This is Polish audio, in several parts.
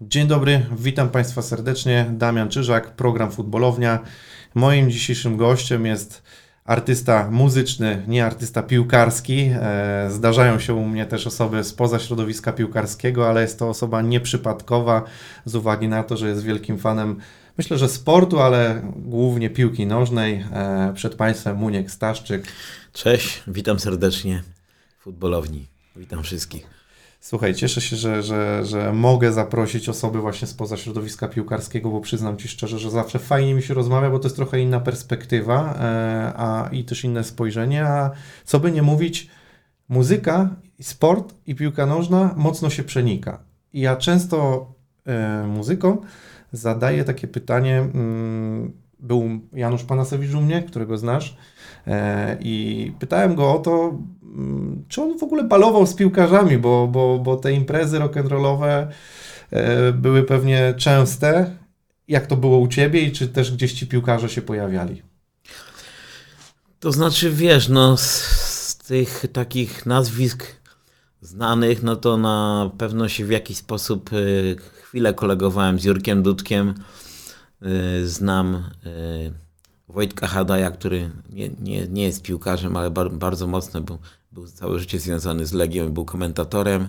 Dzień dobry, witam Państwa serdecznie. Damian Czyżak, program Futbolownia. Moim dzisiejszym gościem jest artysta muzyczny, nie artysta piłkarski. E, zdarzają się u mnie też osoby spoza środowiska piłkarskiego, ale jest to osoba nieprzypadkowa z uwagi na to, że jest wielkim fanem myślę, że sportu, ale głównie piłki nożnej. E, przed Państwem Muniek Staszczyk. Cześć, witam serdecznie futbolowni. Witam wszystkich. Słuchaj, cieszę się, że, że, że mogę zaprosić osoby właśnie spoza środowiska piłkarskiego, bo przyznam Ci szczerze, że zawsze fajnie mi się rozmawia, bo to jest trochę inna perspektywa e, a, i też inne spojrzenie, a co by nie mówić, muzyka, sport i piłka nożna mocno się przenika. I ja często e, muzyką zadaję takie pytanie, mm, był Janusz Panasewicz u mnie, którego znasz, i pytałem go o to, Mm, czy on w ogóle balował z piłkarzami, bo, bo, bo te imprezy rock'n'rollowe e, były pewnie częste. Jak to było u Ciebie i czy też gdzieś ci piłkarze się pojawiali? To znaczy, wiesz, no z, z tych takich nazwisk znanych, no to na pewno się w jakiś sposób y, chwilę kolegowałem z Jurkiem Dudkiem. Y, znam y, Wojtka Hadaja, który nie, nie, nie jest piłkarzem, ale bar, bardzo mocno był był całe życie związany z Legią, był komentatorem.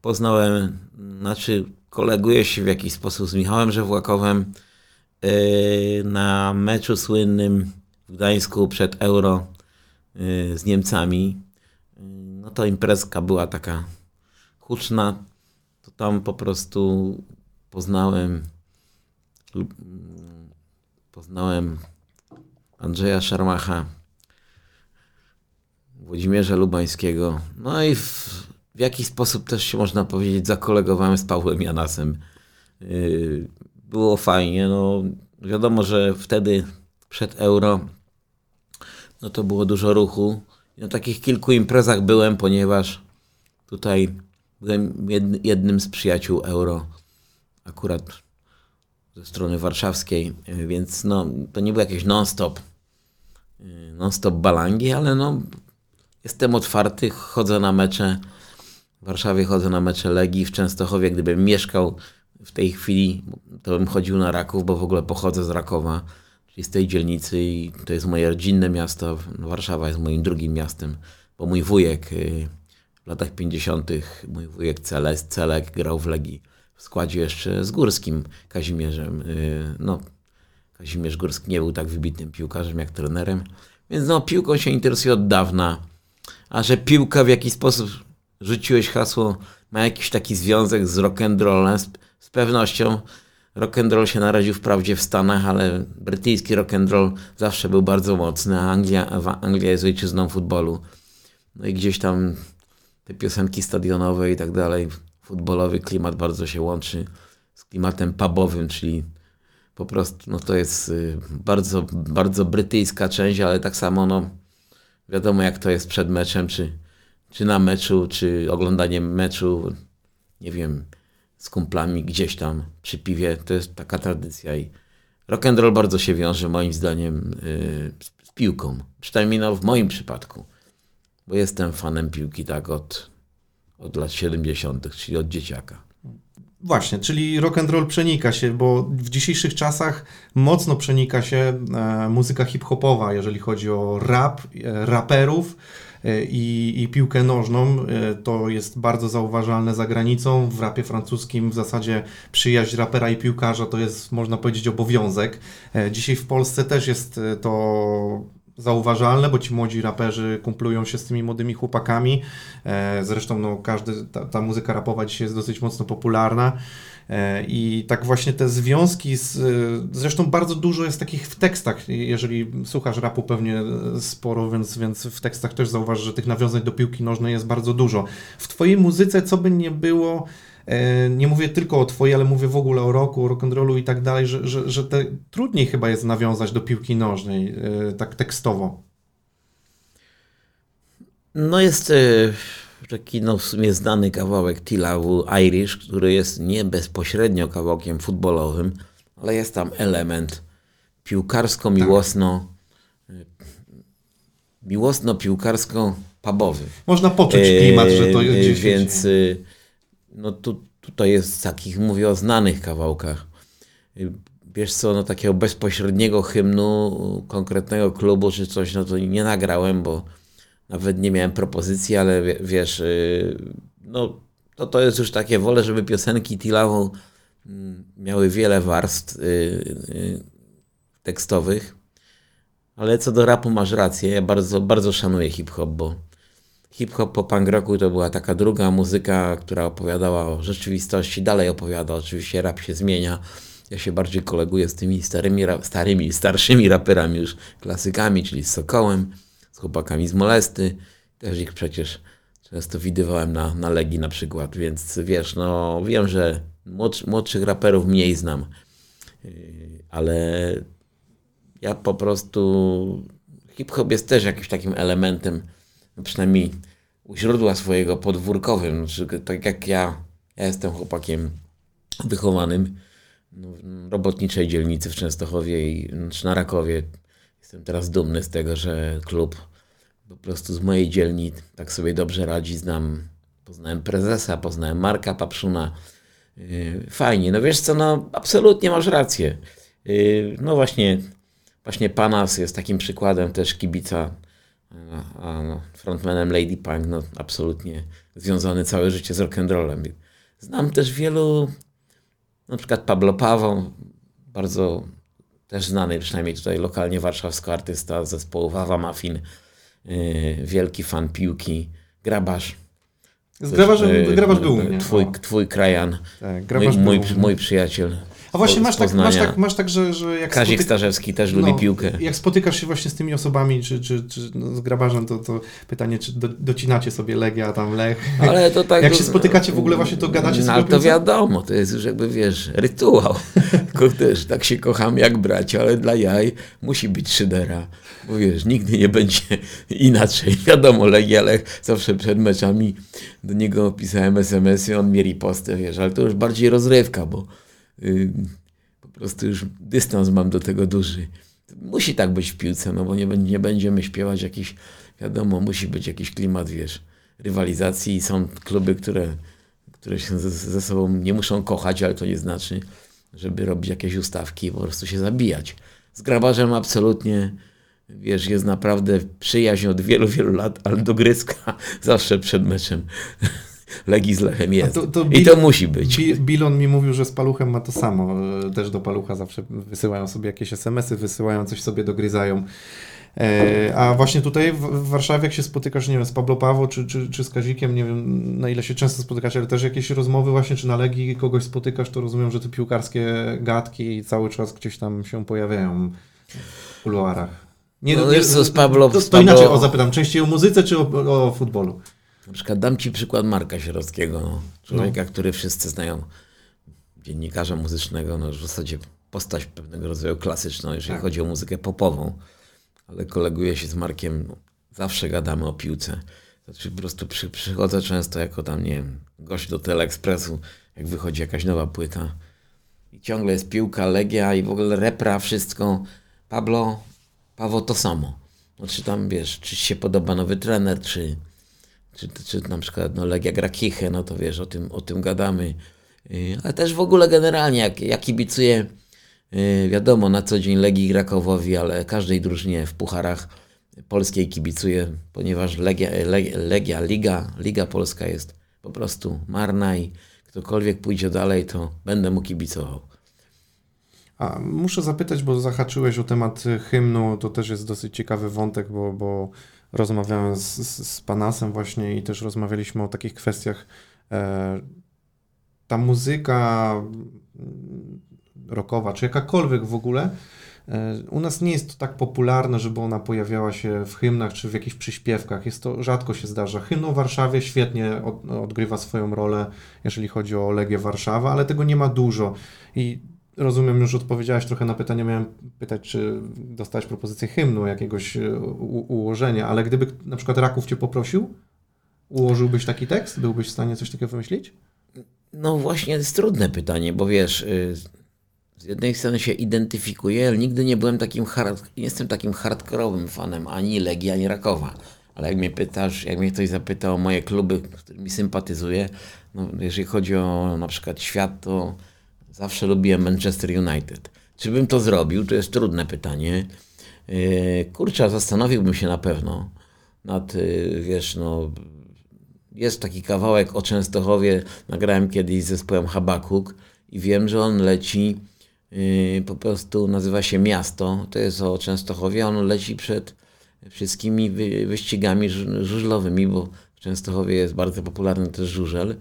Poznałem, znaczy koleguję się w jakiś sposób z Michałem Żewłakowem yy, na meczu słynnym w Gdańsku przed Euro yy, z Niemcami. Yy, no to imprezka była taka huczna. To tam po prostu poznałem poznałem Andrzeja Szarmacha, Włodzimierza Lubańskiego. No i w, w jakiś sposób też się można powiedzieć zakolegowałem z Pawłem Janasem. Yy, było fajnie. No, wiadomo, że wtedy przed euro no to było dużo ruchu. Na takich kilku imprezach byłem, ponieważ tutaj byłem jednym z przyjaciół euro, akurat ze strony warszawskiej, więc no, to nie był jakieś non-stop, yy, non-stop balangi, ale no, Jestem otwarty, chodzę na mecze. W Warszawie chodzę na mecze Legii, w Częstochowie, gdybym mieszkał w tej chwili, to bym chodził na Raków, bo w ogóle pochodzę z Rakowa, czyli z tej dzielnicy i to jest moje rodzinne miasto. Warszawa jest moim drugim miastem, bo mój wujek y, w latach 50., mój wujek Celes, Celek grał w Legii w składzie jeszcze z Górskim Kazimierzem. Y, no, Kazimierz Górski nie był tak wybitnym piłkarzem jak trenerem, więc no, piłką się interesuje od dawna a że piłka w jakiś sposób rzuciłeś hasło, ma jakiś taki związek z rock'n'rollem, z, z pewnością rock'n'roll się narodził wprawdzie w Stanach, ale brytyjski rock'n'roll zawsze był bardzo mocny, a Anglia, Anglia jest ojczyzną futbolu. No i gdzieś tam te piosenki stadionowe i tak dalej, futbolowy klimat bardzo się łączy z klimatem pubowym, czyli po prostu no to jest y, bardzo, bardzo brytyjska część, ale tak samo no, Wiadomo, jak to jest przed meczem, czy, czy na meczu, czy oglądaniem meczu, nie wiem, z kumplami gdzieś tam przy piwie. To jest taka tradycja i rock and roll bardzo się wiąże moim zdaniem z, z, piłką. Przynajmniej no, w moim przypadku, bo jestem fanem piłki tak od, od lat 70., czyli od dzieciaka. Właśnie, czyli rock and roll przenika się, bo w dzisiejszych czasach mocno przenika się e, muzyka hip-hopowa, jeżeli chodzi o rap, e, raperów e, i, i piłkę nożną. To jest bardzo zauważalne za granicą. W rapie francuskim w zasadzie przyjaźń rapera i piłkarza to jest, można powiedzieć, obowiązek. Dzisiaj w Polsce też jest to zauważalne, bo ci młodzi raperzy kumplują się z tymi młodymi chłopakami. E, zresztą no, każdy, ta, ta muzyka rapowa dzisiaj jest dosyć mocno popularna. E, I tak właśnie te związki, z, zresztą bardzo dużo jest takich w tekstach, jeżeli słuchasz rapu pewnie sporo, więc, więc w tekstach też zauważ, że tych nawiązań do piłki nożnej jest bardzo dużo. W twojej muzyce, co by nie było, E, nie mówię tylko o twojej, ale mówię w ogóle o roku, o rock'n'rollu i tak dalej, że, że, że te, trudniej chyba jest nawiązać do piłki nożnej, e, tak tekstowo. No jest e, taki no w sumie znany kawałek Tilawu Irish, który jest nie bezpośrednio kawałkiem futbolowym, ale jest tam element piłkarsko-miłosno tak. miłosno-piłkarsko-pubowy. Można poczuć klimat, że to gdzieś... Więc no tu tutaj jest takich, mówię o znanych kawałkach. Y, wiesz co, no takiego bezpośredniego hymnu konkretnego klubu czy coś, no to nie nagrałem, bo nawet nie miałem propozycji, ale wiesz, y, no to, to jest już takie, wolę, żeby piosenki Tilawu mm, miały wiele warstw y, tekstowych, ale co do rapu masz rację, ja bardzo, bardzo szanuję hip-hop, bo hip-hop po punk rocku to była taka druga muzyka, która opowiadała o rzeczywistości, dalej opowiada, oczywiście rap się zmienia, ja się bardziej koleguję z tymi starymi, starymi starszymi raperami już, klasykami, czyli z Sokołem, z chłopakami z Molesty, też ich przecież często widywałem na, na Legii na przykład, więc wiesz, no wiem, że młodszy, młodszych raperów mniej znam, yy, ale ja po prostu hip-hop jest też jakimś takim elementem, przynajmniej u źródła swojego podwórkowym. Znaczy, tak jak ja, ja jestem chłopakiem wychowanym no, w robotniczej dzielnicy w Częstochowie i czy na Rakowie. Jestem teraz dumny z tego, że klub po prostu z mojej dzielni tak sobie dobrze radzi. Znam, poznałem prezesa, poznałem Marka Papszuna. Yy, fajnie. No wiesz co, no absolutnie masz rację. Yy, no właśnie Właśnie Panas jest takim przykładem też kibica, a no, frontmanem Lady Punk, no absolutnie związany całe życie z rock'n'rollem. Znam też wielu, na przykład Pablo Paweł, bardzo też znany, przynajmniej tutaj lokalnie warszawsko artysta zespołu Wawa Muffin, yy, wielki fan piłki, Grabarz. Z Grabarzem, yy, Grabarz był mnie. Twój, twój krajan, tak, mój, mój, mój przyjaciel. A właśnie masz tak, masz tak, masz tak, że, że jak Kazik. Starzewski też lubi no, piłkę. Jak spotykasz się właśnie z tymi osobami, czy, czy, czy no, z grabarzem, to, to pytanie, czy do, docinacie sobie Legia, tam Lech. Ale to tak... Jak się spotykacie w ogóle właśnie, to gadacie no, sobie ale to wiadomo, to jest już jakby, wiesz, rytuał. Też tak się kocham jak bracia, ale dla jaj musi być szydera. Bo wiesz, nigdy nie będzie inaczej. Wiadomo, Legia, Lech zawsze przed meczami do niego pisałem SMS-y, on mieli postę, wiesz, ale to już bardziej rozrywka, bo po prostu już dystans mam do tego duży. Musi tak być w piłce, no bo nie, nie będziemy śpiewać jakiś, wiadomo, musi być jakiś klimat, wiesz, rywalizacji i są kluby, które, które się ze, ze sobą nie muszą kochać, ale to nie znaczy, żeby robić jakieś ustawki i po prostu się zabijać. Z grabarzem absolutnie, wiesz, jest naprawdę przyjaźń od wielu, wielu lat, ale do gryzka zawsze przed meczem Legii z Lechem jest. To, to I to musi być. Bilon mi mówił, że z Paluchem ma to samo. Też do Palucha zawsze wysyłają sobie jakieś SMS-y, wysyłają coś sobie, dogryzają. E, a właśnie tutaj w Warszawie, jak się spotykasz, nie wiem, z Pablo Paweł czy, czy, czy z Kazikiem, nie wiem na ile się często spotykasz, ale też jakieś rozmowy właśnie, czy na Legii kogoś spotykasz, to rozumiem, że te piłkarskie gadki cały czas gdzieś tam się pojawiają w kuluarach. Nie, no, nie, z Pablo, to, to Pablo... inaczej o zapytam, częściej o muzyce czy o, o futbolu? Na przykład dam Ci przykład Marka Sierockiego, człowieka, no. który wszyscy znają, dziennikarza muzycznego, no w zasadzie postać pewnego rodzaju klasyczną, jeżeli tak. chodzi o muzykę popową, ale koleguję się z Markiem, no, zawsze gadamy o piłce. Znaczy po prostu przy, przychodzę często jako tam, nie wiem, gość do Teleekspresu, jak wychodzi jakaś nowa płyta i ciągle jest piłka, Legia i w ogóle repra, wszystko. Pablo, Paweł to samo. No, czy tam, wiesz, czy się podoba nowy trener, czy czy, czy na przykład no, Legia gra Kichę, no to wiesz, o tym, o tym gadamy. Y, ale też w ogóle generalnie, jak, jak kibicuję, y, wiadomo, na co dzień Legii Krakowowi, ale każdej drużynie w pucharach polskiej kibicuję, ponieważ Legia, Legia, Legia Liga, Liga Polska jest po prostu marna i ktokolwiek pójdzie dalej, to będę mu kibicował. A muszę zapytać, bo zahaczyłeś o temat hymnu, to też jest dosyć ciekawy wątek, bo, bo rozmawiałem z, z, Panasem właśnie i też rozmawialiśmy o takich kwestiach. E, ta muzyka rockowa, czy jakakolwiek w ogóle, e, u nas nie jest to tak popularne, żeby ona pojawiała się w hymnach czy w jakichś przyśpiewkach. Jest to rzadko się zdarza. Hymn o Warszawie świetnie od, odgrywa swoją rolę, jeżeli chodzi o Legię Warszawa, ale tego nie ma dużo. I Rozumiem, już odpowiedziałeś trochę na pytanie. Miałem pytać, czy dostałeś propozycję hymnu, jakiegoś e, ułożenia, ale gdyby na przykład Raków cię poprosił, ułożyłbyś taki tekst? Byłbyś w stanie coś takiego wymyślić? No właśnie, to jest trudne pytanie, bo wiesz, y, z jednej strony się identyfikuję, ale nigdy nie byłem takim hard, nie jestem takim hardkorowym fanem ani Legii, ani Rakowa. Ale jak mnie pytasz, jak mnie ktoś zapyta o moje kluby, z którymi sympatyzuję, no, jeżeli chodzi o na przykład świat, to zawsze lubiłem Manchester United. Czy bym to zrobił? To jest trudne pytanie. Yy, kurczę, zastanowiłbym się na pewno nad, yy, wiesz, no, jest taki kawałek o Częstochowie, nagrałem kiedyś z zespołem Habakuk i wiem, że on leci, yy, po prostu nazywa się Miasto, to jest o Częstochowie, on leci przed wszystkimi wy, wyścigami żu- żużlowymi, bo w Częstochowie jest bardzo popularny też żużel,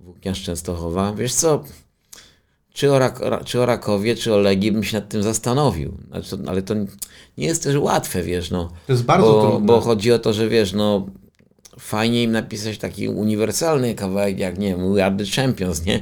włókniarz Częstochowa. Wiesz co, czy o, Rak, czy o Rakowie, czy o Legii bym się nad tym zastanowił. Znaczy, ale to nie jest też łatwe, wiesz, no. To jest bardzo bo, trudne. Bo chodzi o to, że wiesz, no fajnie im napisać taki uniwersalny kawałek, jak nie wiem, We Are The Champions, nie?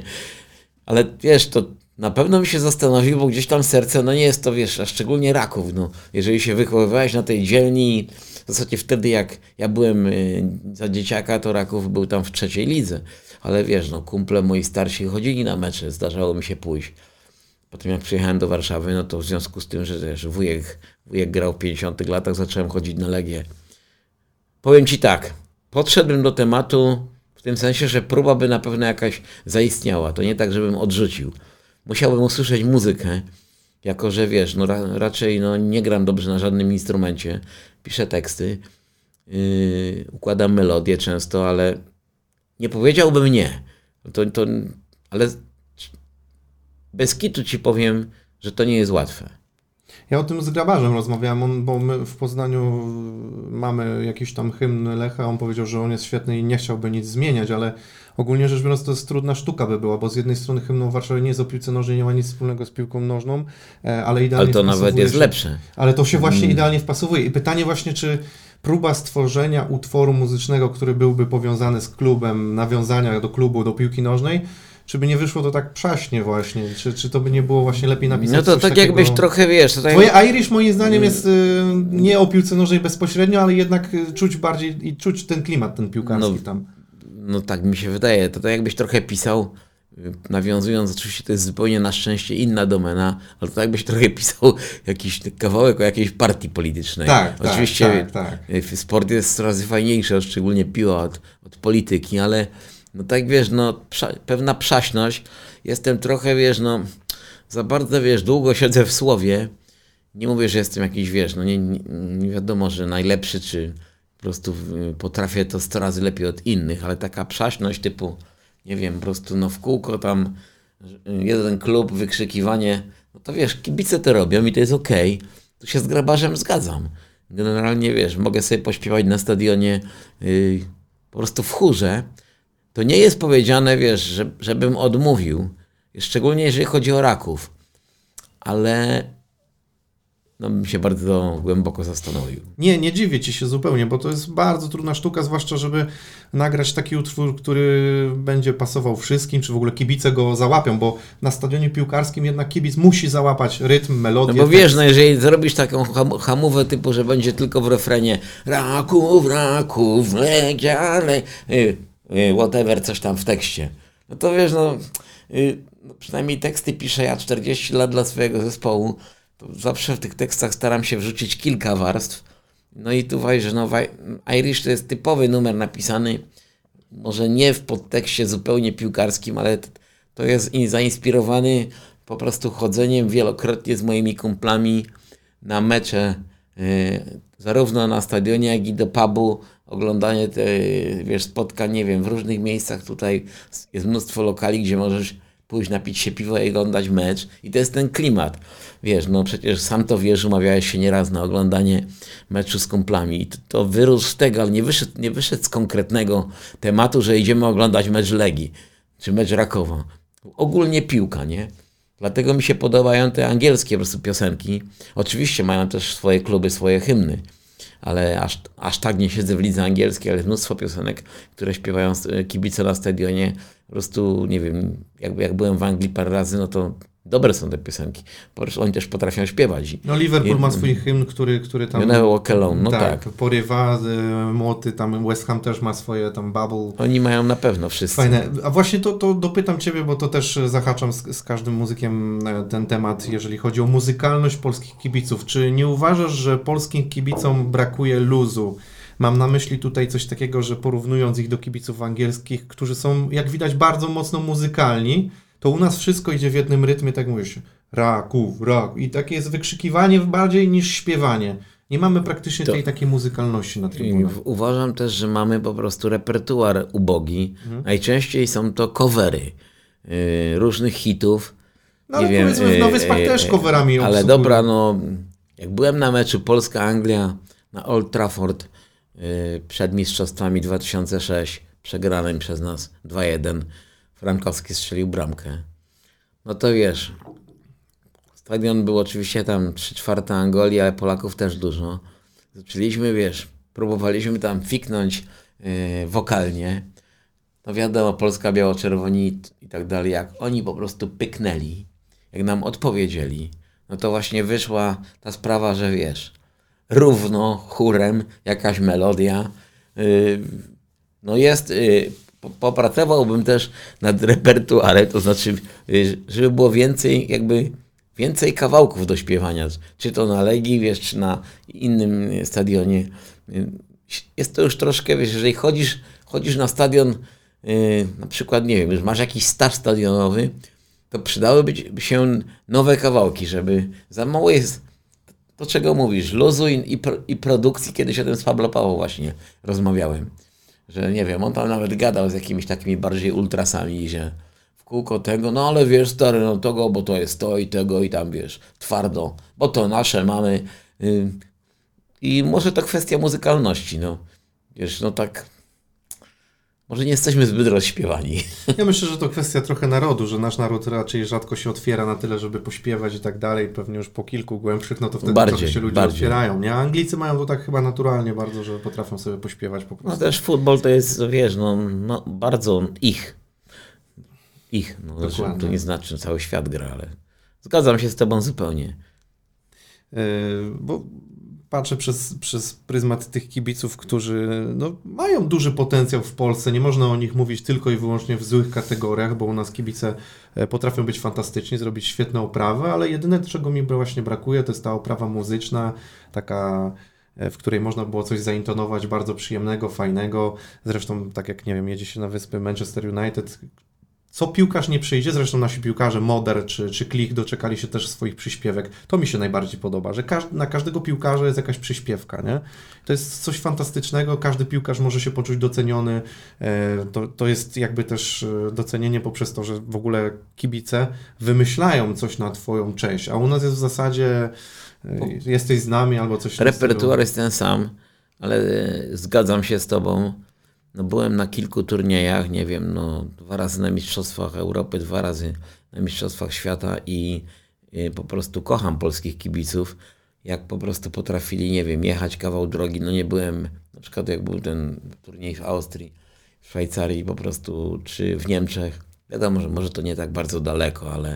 Ale wiesz, to na pewno bym się zastanowił, bo gdzieś tam serce, no nie jest to, wiesz, a szczególnie Raków, no. Jeżeli się wychowywałeś na tej dzielni, w zasadzie wtedy jak ja byłem y, za dzieciaka, to Raków był tam w trzeciej lidze. Ale wiesz, no kumple moi starsi chodzili na mecze, zdarzało mi się pójść. Potem jak przyjechałem do Warszawy, no to w związku z tym, że wujek, wujek grał w 50 latach, zacząłem chodzić na Legię. Powiem Ci tak, podszedłem do tematu w tym sensie, że próba by na pewno jakaś zaistniała. To nie tak, żebym odrzucił. Musiałbym usłyszeć muzykę, jako że wiesz, no ra, raczej no, nie gram dobrze na żadnym instrumencie, piszę teksty, yy, układam melodię często, ale nie powiedziałbym nie. To, to, ale bez kitu ci powiem, że to nie jest łatwe. Ja o tym z grabarzem rozmawiałem, on, bo my w Poznaniu mamy jakiś tam hymn Lecha, on powiedział, że on jest świetny i nie chciałby nic zmieniać, ale ogólnie rzecz biorąc to jest trudna sztuka by była, bo z jednej strony hymną w Warszawie nie jest o piłce nożnej, nie ma nic wspólnego z piłką nożną, e, ale idealnie Ale to nawet jest się- lepsze. Ale to się właśnie Mm. idealnie wpasowuje. I pytanie właśnie, czy próba stworzenia utworu muzycznego, który byłby powiązany z klubem, nawiązania do klubu, do piłki nożnej, czy by nie wyszło to tak przaśnie właśnie? Czy, czy to by nie było właśnie lepiej napisać No to tak takiego... jakbyś trochę, wiesz, to tak Twoje Irish moim zdaniem jest y, nie o piłce nożnej bezpośrednio, ale jednak y, czuć bardziej i czuć ten klimat, ten piłkarski No, tam. No tak mi się wydaje. To tak jakbyś trochę pisał, nawiązując, oczywiście to jest zupełnie na szczęście inna domena, ale to tak jakbyś trochę pisał jakiś kawałek o jakiejś partii politycznej. Tak, tak, oczywiście tak, tak. y, sport jest coraz fajniejszy, szczególnie piła od, od polityki, ale no tak wiesz, no prza, pewna przaśność. Jestem trochę, wiesz, no za bardzo, wiesz, długo siedzę w słowie. Nie mówię, że jestem jakiś, wiesz, no nie, nie, wiadomo, że najlepszy, czy po prostu potrafię to 100 razy lepiej od innych, ale taka przaśność typu, nie wiem, po prostu no w kółko tam y, jeden klub, wykrzykiwanie, no to wiesz, kibice to robią i to jest okej. Tu się z grabarzem zgadzam. Generalnie, wiesz, mogę sobie pośpiewać na stadionie y, po prostu w chórze. To nie jest powiedziane, wiesz, że, żebym odmówił, szczególnie jeżeli chodzi o raków, ale no, bym się bardzo głęboko zastanowił. Nie, nie dziwię ci się zupełnie, bo to jest bardzo trudna sztuka, zwłaszcza żeby nagrać taki utwór, który będzie pasował wszystkim, czy w ogóle kibice go załapią, bo na stadionie piłkarskim jednak kibic musi załapać rytm, No melodię. bo tekst. wiesz, no jeżeli zrobisz taką ham hamówę typu, że będzie tylko w refrenie Raków, Raków, Legia, le... y, y, whatever, coś tam w tekście. No to wiesz, no, y, no przynajmniej teksty piszę ja 40 lat dla swojego zespołu, zawsze w tych tekstach staram się wrzucić kilka warstw. No i tu że no, Irish to jest typowy numer napisany, może nie w podtekście zupełnie piłkarskim, ale to jest zainspirowany po prostu chodzeniem wielokrotnie z moimi kumplami na mecze, y, zarówno na stadionie, jak i do pubu, oglądanie te, wiesz, spotkań, nie wiem, w różnych miejscach tutaj jest mnóstwo lokali, gdzie możesz pójść napić się piwo i oglądać mecz i to jest ten klimat. Wiesz, no przecież sam to wiesz, umawiałeś się nieraz na oglądanie meczu z kumplami i to, to wyrósł z tego, ale nie wyszedł, nie wyszedł z konkretnego tematu, że idziemy oglądać mecz Legii czy mecz Rakowa. Ogólnie piłka, nie? Dlatego mi się podobają te angielskie po prostu piosenki. Oczywiście mają też swoje kluby, swoje hymny, ale aż, aż tak nie siedzę w lidze angielskiej, ale mnóstwo piosenek, które śpiewają kibice na stadionie. Po prostu, nie wiem, jakby jak byłem w Anglii parę razy, no to dobre są te piosenki. Po oni też potrafią śpiewać. No Liverpool I- ma swój hymn, który, który tam... You never walk alone, no tak. Porywa, y, młoty, tam West Ham też ma swoje tam bubble. Oni mają na pewno wszyscy. Fajne. A właśnie to, to dopytam Ciebie, bo to też zahaczam z, z każdym muzykiem e, ten temat, jeżeli chodzi o muzykalność polskich kibiców. Czy nie uważasz, że polskim kibicom brakuje luzu? Mam na myśli tutaj coś takiego, że porównując ich do kibiców angielskich, którzy są, jak widać, bardzo mocno muzykalni, to u nas wszystko idzie w jednym rytmie, tak mówisz, raku, raku. I takie jest wykrzykiwanie bardziej niż śpiewanie. Nie mamy praktycznie To- tej takiej muzykalności na trybunach. w- uważam też, że mamy po prostu repertuar ubogi. Najczęściej są to covery y, różnych hitów. No ale powiedzmy, na Wyspach też coverami Ale obsługują. dobra, no jak byłem na meczu Polska-Anglia na Old Trafford y, przed mistrzostwami 2006, przegranym przez nas 2-1, Frankowski strzelił bramkę. No to wiesz, stadion był oczywiście tam 3 czwarte Angolii, ale Polaków też dużo. Zaczęliśmy, wiesz, próbowaliśmy tam fiknąć y, wokalnie. No wiadomo, Polska biało-czerwoni i- tak dalej, jak oni po prostu pyknęli, jak nam odpowiedzieli, no to właśnie wyszła ta sprawa, że wiesz, równo, chórem, jakaś melodia. y, no jest, y, po- popracowałbym też nad repertuarem, to znaczy, żeby było więcej jakby, więcej kawałków do śpiewania, czy to na Legii, wiesz, czy na innym stadionie. Jest to już troszkę, wiesz, jeżeli chodzisz, chodzisz na stadion, y, na przykład, nie wiem, już masz jakiś staż stadionowy, to przydałyby się nowe kawałki, żeby za mało jest to, czego mówisz, luzu i, i produkcji. Kiedyś o tym z Pablo Paweł właśnie rozmawiałem, że nie wiem, on tam nawet gadał z jakimiś takimi bardziej ultrasami, że w kółko tego, no ale wiesz, stary, no tego, bo to jest to i tego i tam, wiesz, twardo, bo to nasze mamy. Y, I może to kwestia muzykalności, no. Wiesz, no tak, może nie jesteśmy zbyt rozśpiewani. Ja myślę, że to kwestia trochę narodu, że nasz naród raczej rzadko się otwiera na tyle, żeby pośpiewać i tak dalej. Pewnie już po kilku głębszych, no to wtedy Bardziej, się ludzie bardziej. otwierają. Nie? Anglicy mają to tak chyba naturalnie bardzo, że potrafią sobie pośpiewać po No prostu. też futbol to jest, wiesz, no, no bardzo ich. Ich. No, Dokładnie. to nie znaczy, że cały świat gra, ale zgadzam się z tobą zupełnie. Yy, bo patrzę przez, przez pryzmat tych kibiców, którzy no, mają duży potencjał w Polsce. Nie można o nich mówić tylko i wyłącznie w złych kategoriach, bo u nas kibice e, potrafią być fantastyczni, zrobić świetne oprawy, ale jedyne, czego mi właśnie brakuje, to jest ta oprawa muzyczna, taka e, w której można było coś zaintonować bardzo przyjemnego, fajnego. Zresztą, tak jak nie wiem, jedzie się na wyspy Manchester United, co piłkarz nie przyjdzie, zresztą nasi piłkarze Moder czy, czy Klich doczekali się też swoich przyśpiewek. To mi się najbardziej podoba, że każ- na każdego piłkarza jest jakaś przyśpiewka, nie? To jest coś fantastycznego, każdy piłkarz może się poczuć doceniony. E, To, to jest jakby też e, docenienie poprzez to, że w ogóle kibice wymyślają coś na twoją cześć, a u nas jest w zasadzie e, jesteś z nami albo coś Repertuar jest ten sam, ale zgadzam się z tobą. No, byłem na kilku turniejach, nie wiem, no, dwa razy na Mistrzostwach Europy, dwa razy na Mistrzostwach Świata i e, po prostu kocham polskich kibiców. Jak po prostu potrafili, nie wiem, jechać kawał drogi. No nie byłem, na przykład jak był ten turniej w Austrii, w Szwajcarii po prostu, czy w Niemczech. Wiadomo, że może to nie tak bardzo daleko, ale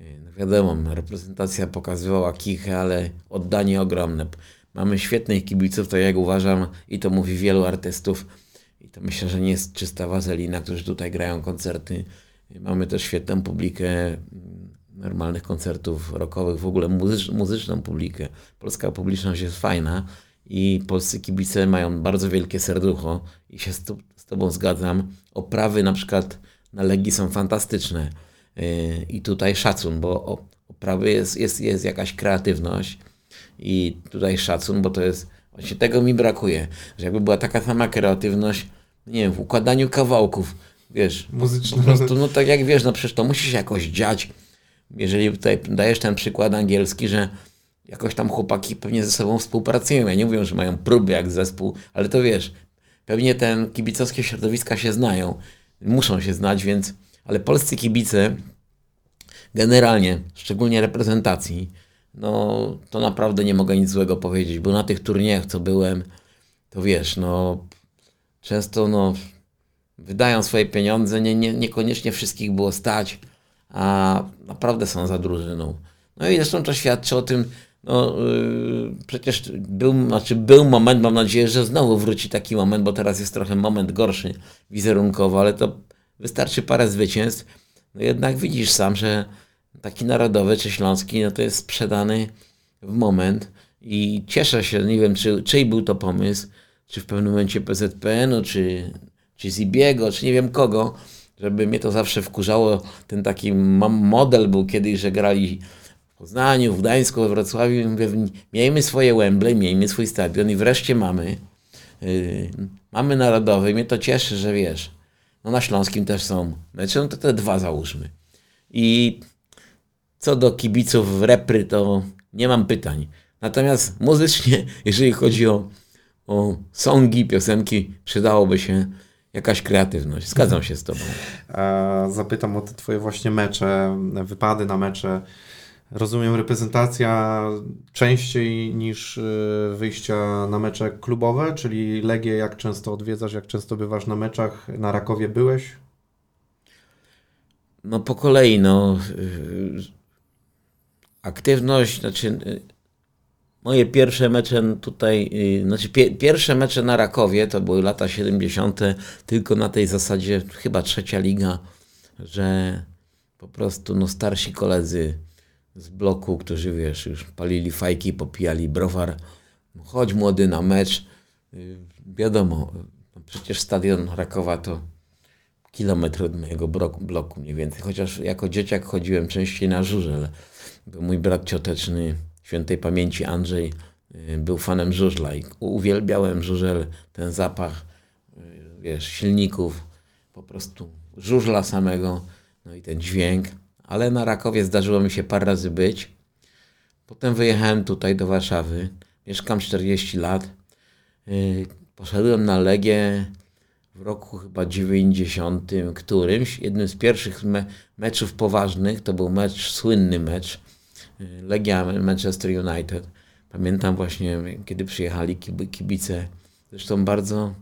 e, no wiadomo, reprezentacja pokazywała kichę, ale oddanie ogromne. Mamy świetnych kibiców, to jak uważam, i to mówi wielu artystów, i to myślę, że nie jest czysta wazelina, którzy tutaj grają koncerty. Mamy też świetną publikę mm, normalnych koncertów rockowych, w ogóle muzycz, muzyczną publikę. Polska publiczność jest fajna i polscy kibice mają bardzo wielkie serducho i się z, tu, z Tobą zgadzam. Oprawy na przykład na Legii są fantastyczne Yy, i tutaj szacun, bo oprawy jest, jest, jest jakaś kreatywność i tutaj szacun, bo to jest, właśnie tego mi brakuje, że jakby była taka sama kreatywność, nie wiem, w układaniu kawałków, wiesz, Muzyczne. po prostu, no tak jak wiesz, no przecież to musi się jakoś dziać. Jeżeli tutaj dajesz ten przykład angielski, że jakoś tam chłopaki pewnie ze sobą współpracują. Ja nie mówię, że mają próby jak zespół, ale to wiesz, pewnie ten kibicowskie środowiska się znają, muszą się znać, więc, ale polscy kibice generalnie, szczególnie reprezentacji, no to naprawdę nie mogę nic złego powiedzieć, bo na tych turniejach, co byłem, to wiesz, no często no wydają swoje pieniądze, nie, nie, niekoniecznie wszystkich było stać, a naprawdę są za drużyną. No i zresztą to świadczy o tym, no yy, przecież był, znaczy był moment, mam nadzieję, że znowu wróci taki moment, bo teraz jest trochę moment gorszy wizerunkowo, ale to wystarczy parę zwycięstw. No jednak widzisz sam, że taki narodowy czy śląski, no to jest sprzedany w moment i cieszę się, nie wiem czy, czyj był to pomysł, czy w pewnym momencie PZPN-u, czy, czy Zibiego, czy nie wiem kogo, żeby mnie to zawsze wkurzało. Ten taki model był kiedyś, że grali w Poznaniu, w Gdańsku, we Wrocławiu. Miejmy swoje Wembley, miejmy swój stadion i wreszcie mamy. Yy, mamy narodowy. Mnie to cieszy, że wiesz, no na Śląskim też są mecze, no to te dwa załóżmy. I co do kibiców repry, to nie mam pytań. Natomiast muzycznie, jeżeli chodzi o, o songi, piosenki, przydałoby się jakaś kreatywność. Zgadzam się z Tobą. Zapytam o te Twoje właśnie mecze, wypady na mecze. Rozumiem, reprezentacja częściej niż y, wyjścia na mecze klubowe, czyli Legię jak często odwiedzasz, jak często bywasz na meczach? Na Rakowie byłeś? No po kolei, no. Y, aktywność, znaczy y, moje pierwsze mecze tutaj, znaczy pierwsze mecze na Rakowie to były lata 70., tylko na tej zasadzie chyba trzecia liga, że po prostu no starsi koledzy z bloku, którzy wiesz, już palili fajki, popijali browar. Chodź młody na mecz. Y, wiadomo, no przecież stadion Rakowa to kilometr od mojego bloku mniej więcej. Chociaż jako dzieciak chodziłem częściej na żużel. Mój brat cioteczny, świętej pamięci Andrzej, y, był fanem żużla i uwielbiałem żużel, ten zapach, y, wiesz, silników, po prostu żużla samego, no i ten dźwięk ale na Rakowie zdarzyło mi się parę razy być. Potem wyjechałem tutaj do Warszawy. Mieszkam 40 lat. Y, poszedłem na Legię w roku chyba 90 którymś. Jednym z pierwszych me meczów poważnych to był mecz, słynny mecz Legia Manchester United. Pamiętam właśnie, kiedy przyjechali kibice, zresztą bardzo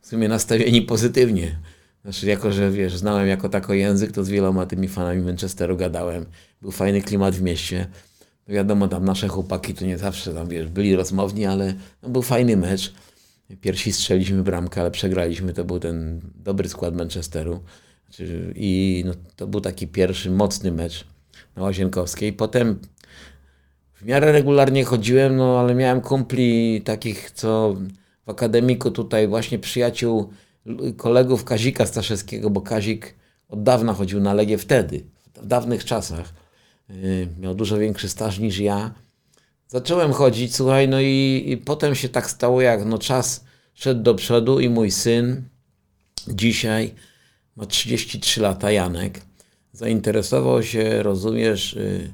w sumie nastawieni pozytywnie znaczy, jako że wiesz, znałem jako tako język, to z wieloma tymi fanami Manchesteru gadałem. Był fajny klimat w mieście. No wiadomo, tam nasze chłopaki to nie zawsze tam, wiesz, byli rozmowni, ale no, był fajny mecz. Pierwsi strzeliśmy bramkę, ale przegraliśmy. To był ten dobry skład Manchesteru. Znaczy, I no, to był taki pierwszy mocny mecz na Łazienkowskiej. Potem w miarę regularnie chodziłem, no ale miałem kumpli takich, co w akademiku tutaj właśnie przyjaciół kolegów Kazika Staszewskiego, bo Kazik od dawna chodził na Legię wtedy, w dawnych czasach. Y, miał dużo większy staż niż ja. Zacząłem chodzić, słuchaj, no i, i potem się tak stało, jak no czas szedł do przodu i mój syn dzisiaj ma 33 lata, Janek, zainteresował się, rozumiesz, y,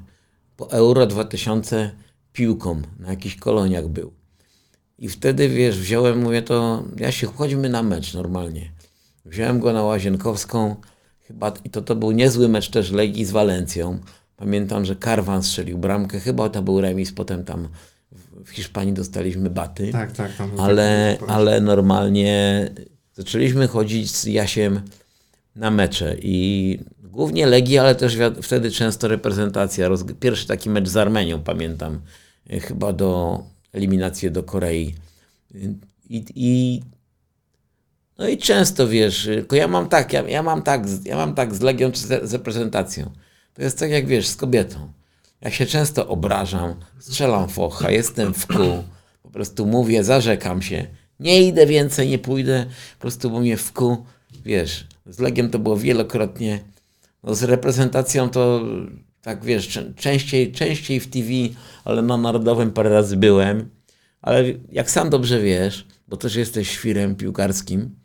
po Euro 2000 piłką, na jakichś koloniach był. I wtedy, wiesz, wziąłem, mówię, to ja się, chodźmy na mecz normalnie. Wziąłem go na Łazienkowską, chyba, i to, to był niezły mecz też Legii z Walencją. Pamiętam, że Karwan strzelił bramkę, chyba to był remis, potem tam w Hiszpanii dostaliśmy baty. Tak, tak. Tam ale, ale normalnie zaczęliśmy chodzić z Jasiem na mecze i głównie Legii, ale też wtedy często reprezentacja. Pierwszy taki mecz z Armenią pamiętam, chyba do eliminację do Korei. I, i no i często wiesz, tylko ja mam tak, ja, ja, mam tak, ja mam tak z Legią czy z reprezentacją. To jest tak jak wiesz, z kobietą. Ja się często obrażam, strzelam focha, jestem w kół, po prostu mówię, zarzekam się. Nie idę więcej, nie pójdę, po prostu bo mnie w kół, wiesz, z Legiem to było wielokrotnie, no z reprezentacją to tak wiesz, częściej, częściej w TV, ale na Narodowym parę razy byłem. Ale jak sam dobrze wiesz, bo też jesteś świrem piłkarskim,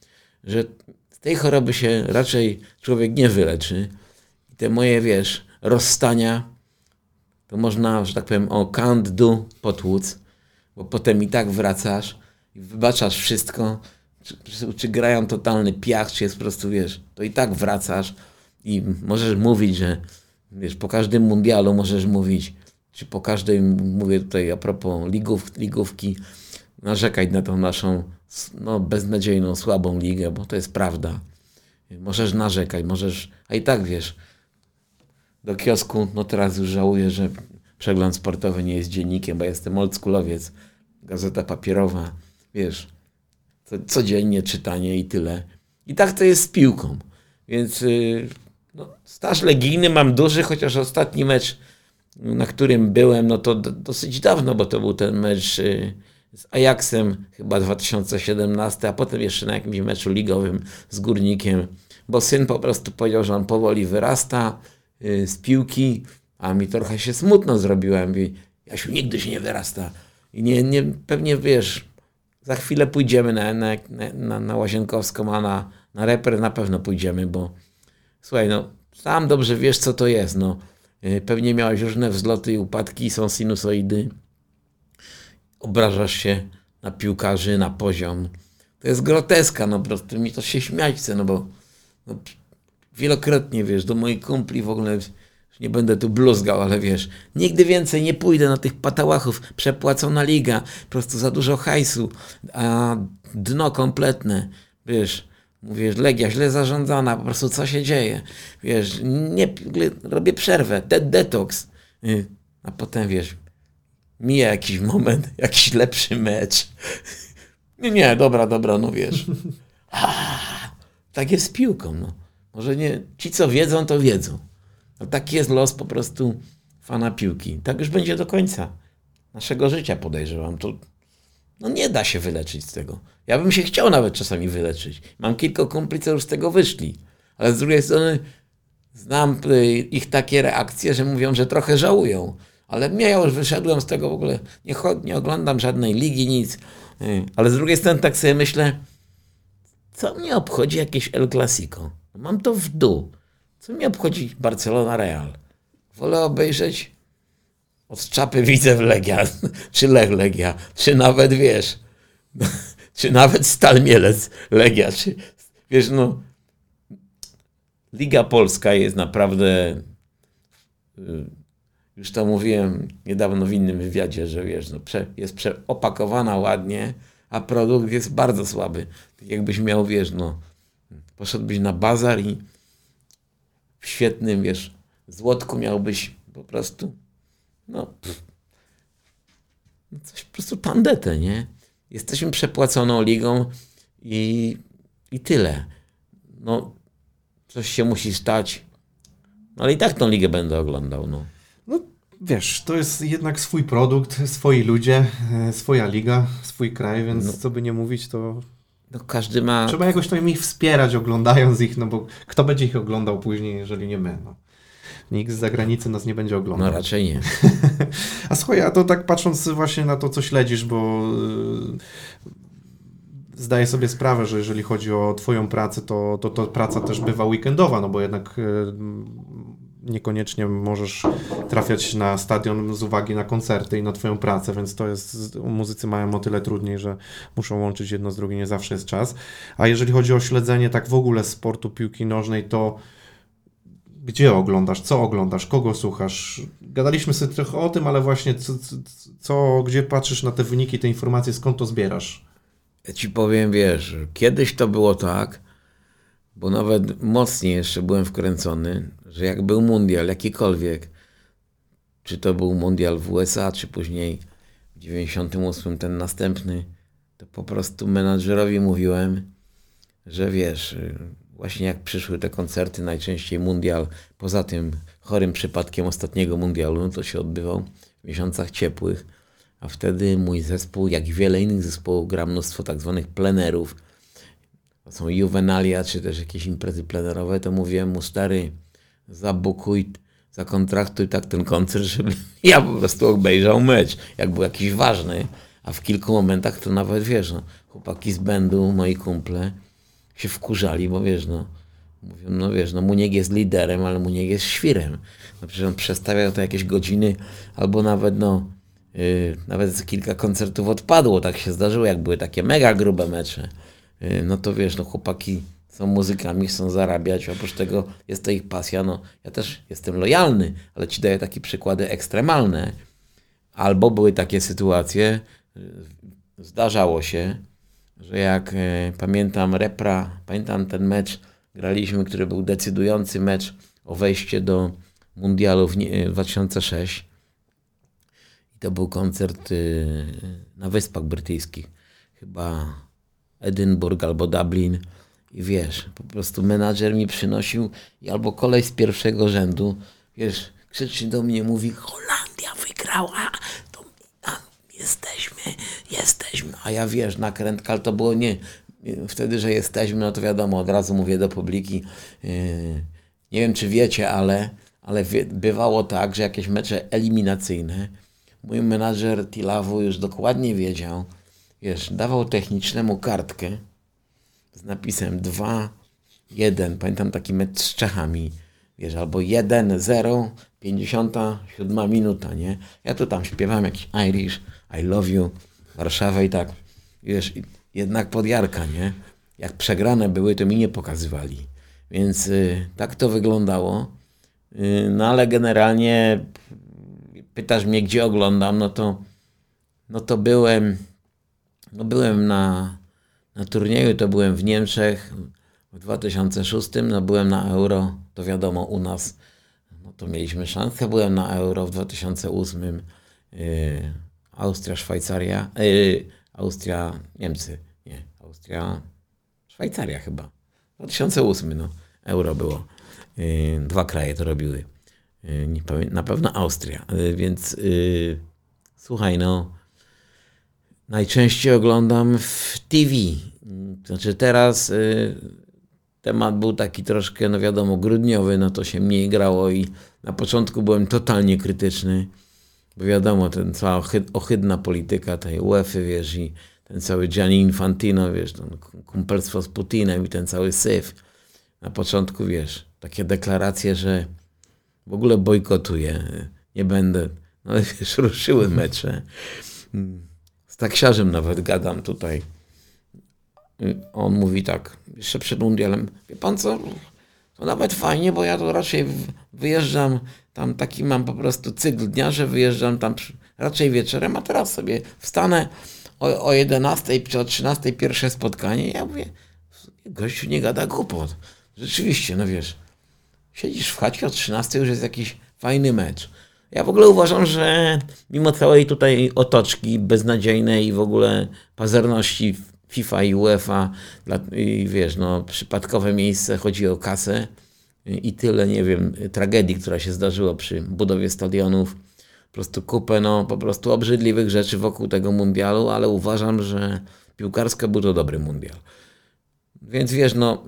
że z tej choroby się raczej człowiek nie wyleczy. I te moje, wiesz, rozstania, to można, że tak powiem, o can't do potłuc, bo potem i tak wracasz i wybaczasz wszystko, czy, czy, czy grają totalny piach, czy jest po prostu, wiesz, to i tak wracasz i możesz mówić, że Wiesz, po każdym mundialu możesz mówić, czy po każdej, mówię tutaj a propos ligów, ligówki, narzekać na tą naszą no, beznadziejną, słabą ligę, bo to jest prawda. Możesz narzekać, możesz, a i tak wiesz, do kiosku, no teraz już żałuję, że przegląd sportowy nie jest dziennikiem, bo jestem oldschoolowiec, gazeta papierowa, wiesz, codziennie czytanie i tyle. I tak to jest z piłką. Więc yy, no, staż legijny mam duży, chociaż ostatni mecz, na którym byłem, no to dosyć dawno, bo to był ten mecz y, z Ajaxem chyba 2017, a potem jeszcze na jakimś meczu ligowym z Górnikiem, bo syn po prostu powiedział, że on powoli wyrasta yy, z piłki, a mi trochę się smutno zrobiłem. Mówi, Jasiu, nigdy się nie wyrasta. I nie, nie, pewnie wiesz, za chwilę pójdziemy na, na, na, na Łazienkowską, a na, na reper na pewno pójdziemy, bo słuchaj, no sam dobrze wiesz, co to jest. No. Yy, pewnie miałeś różne wzloty i upadki, są sinusoidy. Obrażasz się na piłkarzy, na poziom. To jest groteska, no po prostu mi to się śmiać chce, no bo no, wielokrotnie, wiesz, do moich kumpli w ogóle nie będę tu bluzgał, ale wiesz, nigdy więcej nie pójdę na tych patałachów, przepłacona liga, po prostu za dużo hajsu, a dno kompletne, wiesz, mówisz, Legia źle zarządzana, po prostu co się dzieje, wiesz, nie, robię przerwę, de detoks, a potem, wiesz, mija jakiś moment, jakiś lepszy mecz, nie, nie, dobra, dobra, no wiesz, tak jest z piłką, no, może nie, ci co wiedzą, to wiedzą. No taki jest los po prostu fana piłki. Tak już będzie do końca naszego życia, podejrzewam. To no nie da się wyleczyć z tego. Ja bym się chciał nawet czasami wyleczyć. Mam kilku kumpli, co już z tego wyszli. Ale z drugiej strony znam ich takie reakcje, że mówią, że trochę żałują. Ale ja już wyszedłem z tego w ogóle, nie, nie oglądam żadnej ligi, nic. Ale z drugiej strony tak sobie myślę, co mnie obchodzi jakieś El Clasico? Mam to w dół. Co mnie obchodzi Barcelona Real? Wolę obejrzeć od czapy widzę w Legia, czy Lech Legia, czy nawet wiesz, czy nawet Stal Mielec Legia, czy wiesz, no Liga Polska jest naprawdę y, już to mówiłem niedawno w innym wywiadzie, że wiesz, no, jest opakowana ładnie, a produkt jest bardzo słaby. Tak jakbyś miał, wiesz, no, poszedłbyś na bazar i w świetnym, wiesz, złotku miałbyś po prostu, no, no, coś po prostu tandetę, nie? Jesteśmy przepłaconą ligą i, i tyle. No, coś się musi stać. No, ale i tak tą ligę będę oglądał, no. No, wiesz, to jest jednak swój produkt, swoi ludzie, e, swoja liga, swój kraj, więc no. co by nie mówić, to no każdy ma... Trzeba jakoś tam ich wspierać, oglądając ich, no bo kto będzie ich oglądał później, jeżeli nie my, no. Nikt z zagranicy nas nie będzie oglądał. No raczej nie. a słuchaj, a to tak patrząc właśnie na to, co śledzisz, bo yy, zdaję sobie sprawę, że jeżeli chodzi o twoją pracę, to, to, to praca też bywa weekendowa, no bo jednak yy, niekoniecznie możesz trafiać na stadion z uwagi na koncerty i na twoją pracę, więc to jest, muzycy mają o tyle trudniej, że muszą łączyć jedno z drugim, nie zawsze jest czas. A jeżeli chodzi o śledzenie tak w ogóle sportu piłki nożnej, to gdzie oglądasz, co oglądasz, kogo słuchasz? Gadaliśmy sobie trochę o tym, ale właśnie co, co, gdzie patrzysz na te wyniki, te informacje, skąd to zbierasz? Ja ci powiem, wiesz, kiedyś to było tak, bo nawet mocniej jeszcze byłem wkręcony, że jak był mundial jakikolwiek, czy to był mundial w USA, czy później w 98 ten następny, to po prostu menadżerowi mówiłem, że wiesz, właśnie jak przyszły te koncerty, najczęściej mundial, poza tym chorym przypadkiem ostatniego mundialu, to się odbywał w miesiącach ciepłych, a wtedy mój zespół, jak wiele innych zespołów, gra mnóstwo tak zwanych plenerów, to są juvenalia, czy też jakieś imprezy plenerowe, to mówiłem mu, stary, zabukuj, zakontraktuj tak ten koncert, żeby ja po prostu obejrzał mecz, jak był jakiś ważny, a w kilku momentach to nawet, wiesz, no, chłopaki z będu, moi kumple, się wkurzali, bo wiesz, no, mówią, no wiesz, no Muniek jest liderem, ale Muniek jest świrem. No przecież on to jakieś godziny, albo nawet, no, yy, nawet kilka koncertów odpadło, tak się zdarzyło, jak były takie mega grube mecze. Yy, no to wiesz, no chłopaki są muzykami, chcą zarabiać, oprócz tego jest to ich pasja. No, ja też jestem lojalny, ale ci daję takie przykłady ekstremalne. Albo były takie sytuacje, zdarzało się, że jak e, pamiętam repra, pamiętam ten mecz, graliśmy, który był decydujący mecz o wejście do mundialu w 2006. I to był koncert e, na Wyspach Brytyjskich. Chyba Edynburg albo Dublin. I wiesz, po prostu menadżer mi przynosił i albo kolej z pierwszego rzędu, wiesz, krzyczy do mnie, mówi Holandia wygrała, jesteśmy, jest jesteśmy, a ja wiesz, nakrętka, ale to było nie, wtedy, że jesteśmy, no to wiadomo, od razu mówię do publiki, yy, nie wiem czy wiecie, ale, ale bywało tak, że jakieś mecze eliminacyjne, mój menadżer Tilawu już dokładnie wiedział, wiesz, dawał technicznemu kartkę z napisem 2, 1, pamiętam taki mecz z Czechami, wiesz, albo 1, 0, 57 minuta, nie? Ja tu tam śpiewam jakiś Irish, I love you, Warszawa i tak, wiesz, jednak podjarka, nie? Jak przegrane były, to mi nie pokazywali. Więc y, tak to wyglądało. Y, no ale generalnie pytasz mnie, gdzie oglądam, no to, no to byłem, no byłem na, na turnieju, to byłem w Niemczech w 2006, no byłem na Euro, to wiadomo u nas, to mieliśmy szansę, byłem na Euro w 2008, yy, Austria, Szwajcaria, yy, Austria, Niemcy, nie, Austria, Szwajcaria chyba, 2008, no, Euro było, yy, dwa kraje to robiły. Nie pamiętam, na pewno Austria, więc yy, słuchaj, no najczęściej oglądam w TV. Znaczy teraz temat był taki troszkę, no wiadomo, grudniowy, no to się mniej grało i na początku byłem totalnie krytyczny, bo wiadomo, ten cała ohydna polityka tej UEFA, wiesz, i ten cały Gianni Infantino, wiesz, kumpelstwo z Putinem i ten cały syf. Na początku, wiesz, takie deklaracje, że w ogóle bojkotuję, nie będę. No wiesz, ruszyły mecze. Z taksiarzem nawet gadam tutaj. On mówi tak, jeszcze przed mundialem, wie pan co, to nawet fajnie, bo ja to raczej wyjeżdżam, tam taki mam po prostu cykl dnia, że wyjeżdżam tam raczej wieczorem, a teraz sobie wstanę o, o 11 czy o 13 pierwsze spotkanie ja mówię, gościu nie gada głupot. Rzeczywiście, no wiesz, siedzisz w chacie o 13 już jest jakiś fajny mecz. Ja w ogóle uważam, że mimo całej tutaj otoczki beznadziejnej i w ogóle pazerności FIFA i UEFA, i wiesz, no, przypadkowe miejsce, chodzi o kasę i tyle, nie wiem, tragedii, która się zdarzyła przy budowie stadionów. Po prostu kupę, no, po prostu obrzydliwych rzeczy wokół tego mundialu, ale uważam, że piłkarsko był to dobry mundial. Więc wiesz, no,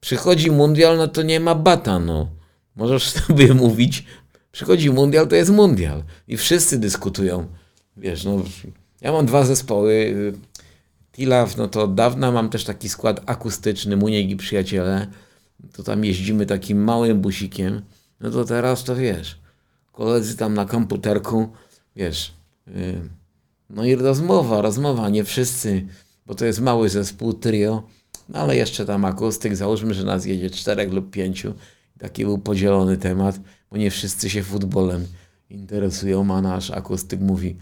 przychodzi mundial, no to nie ma bata, no. Możesz sobie mówić, przychodzi mundial, to jest mundial. I wszyscy dyskutują. Wiesz, no, ja mam dwa zespoły. Tilaw, no to od dawna mam też taki skład akustyczny, Muniek i Przyjaciele. To tam jeździmy takim małym busikiem. No to teraz to wiesz, koledzy tam na komputerku, wiesz, yy, no i rozmowa, rozmowa, nie wszyscy, bo to jest mały zespół, trio, no ale jeszcze tam akustyk, załóżmy, że nas jedzie czterech lub pięciu. Taki był podzielony temat, bo nie wszyscy się futbolem interesują, a nasz akustyk mówi,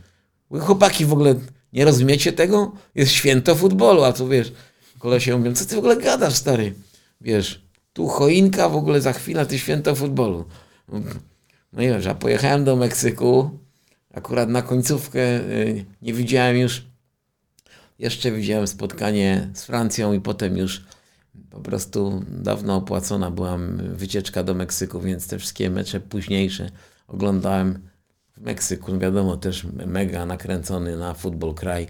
chłopaki w ogóle nie rozumiecie tego? Jest święto futbolu, a tu wiesz, kolesie mówią, co ty w ogóle gadasz, stary? Wiesz, tu choinka, w ogóle za chwilę ty święto futbolu. No i wiesz, a pojechałem do Meksyku, akurat na końcówkę y, nie widziałem już, jeszcze widziałem spotkanie z Francją i potem już po prostu dawno opłacona byłam wycieczka do Meksyku, więc te wszystkie mecze późniejsze oglądałem w Meksyku. No wiadomo, też mega nakręcony na futbol kraj.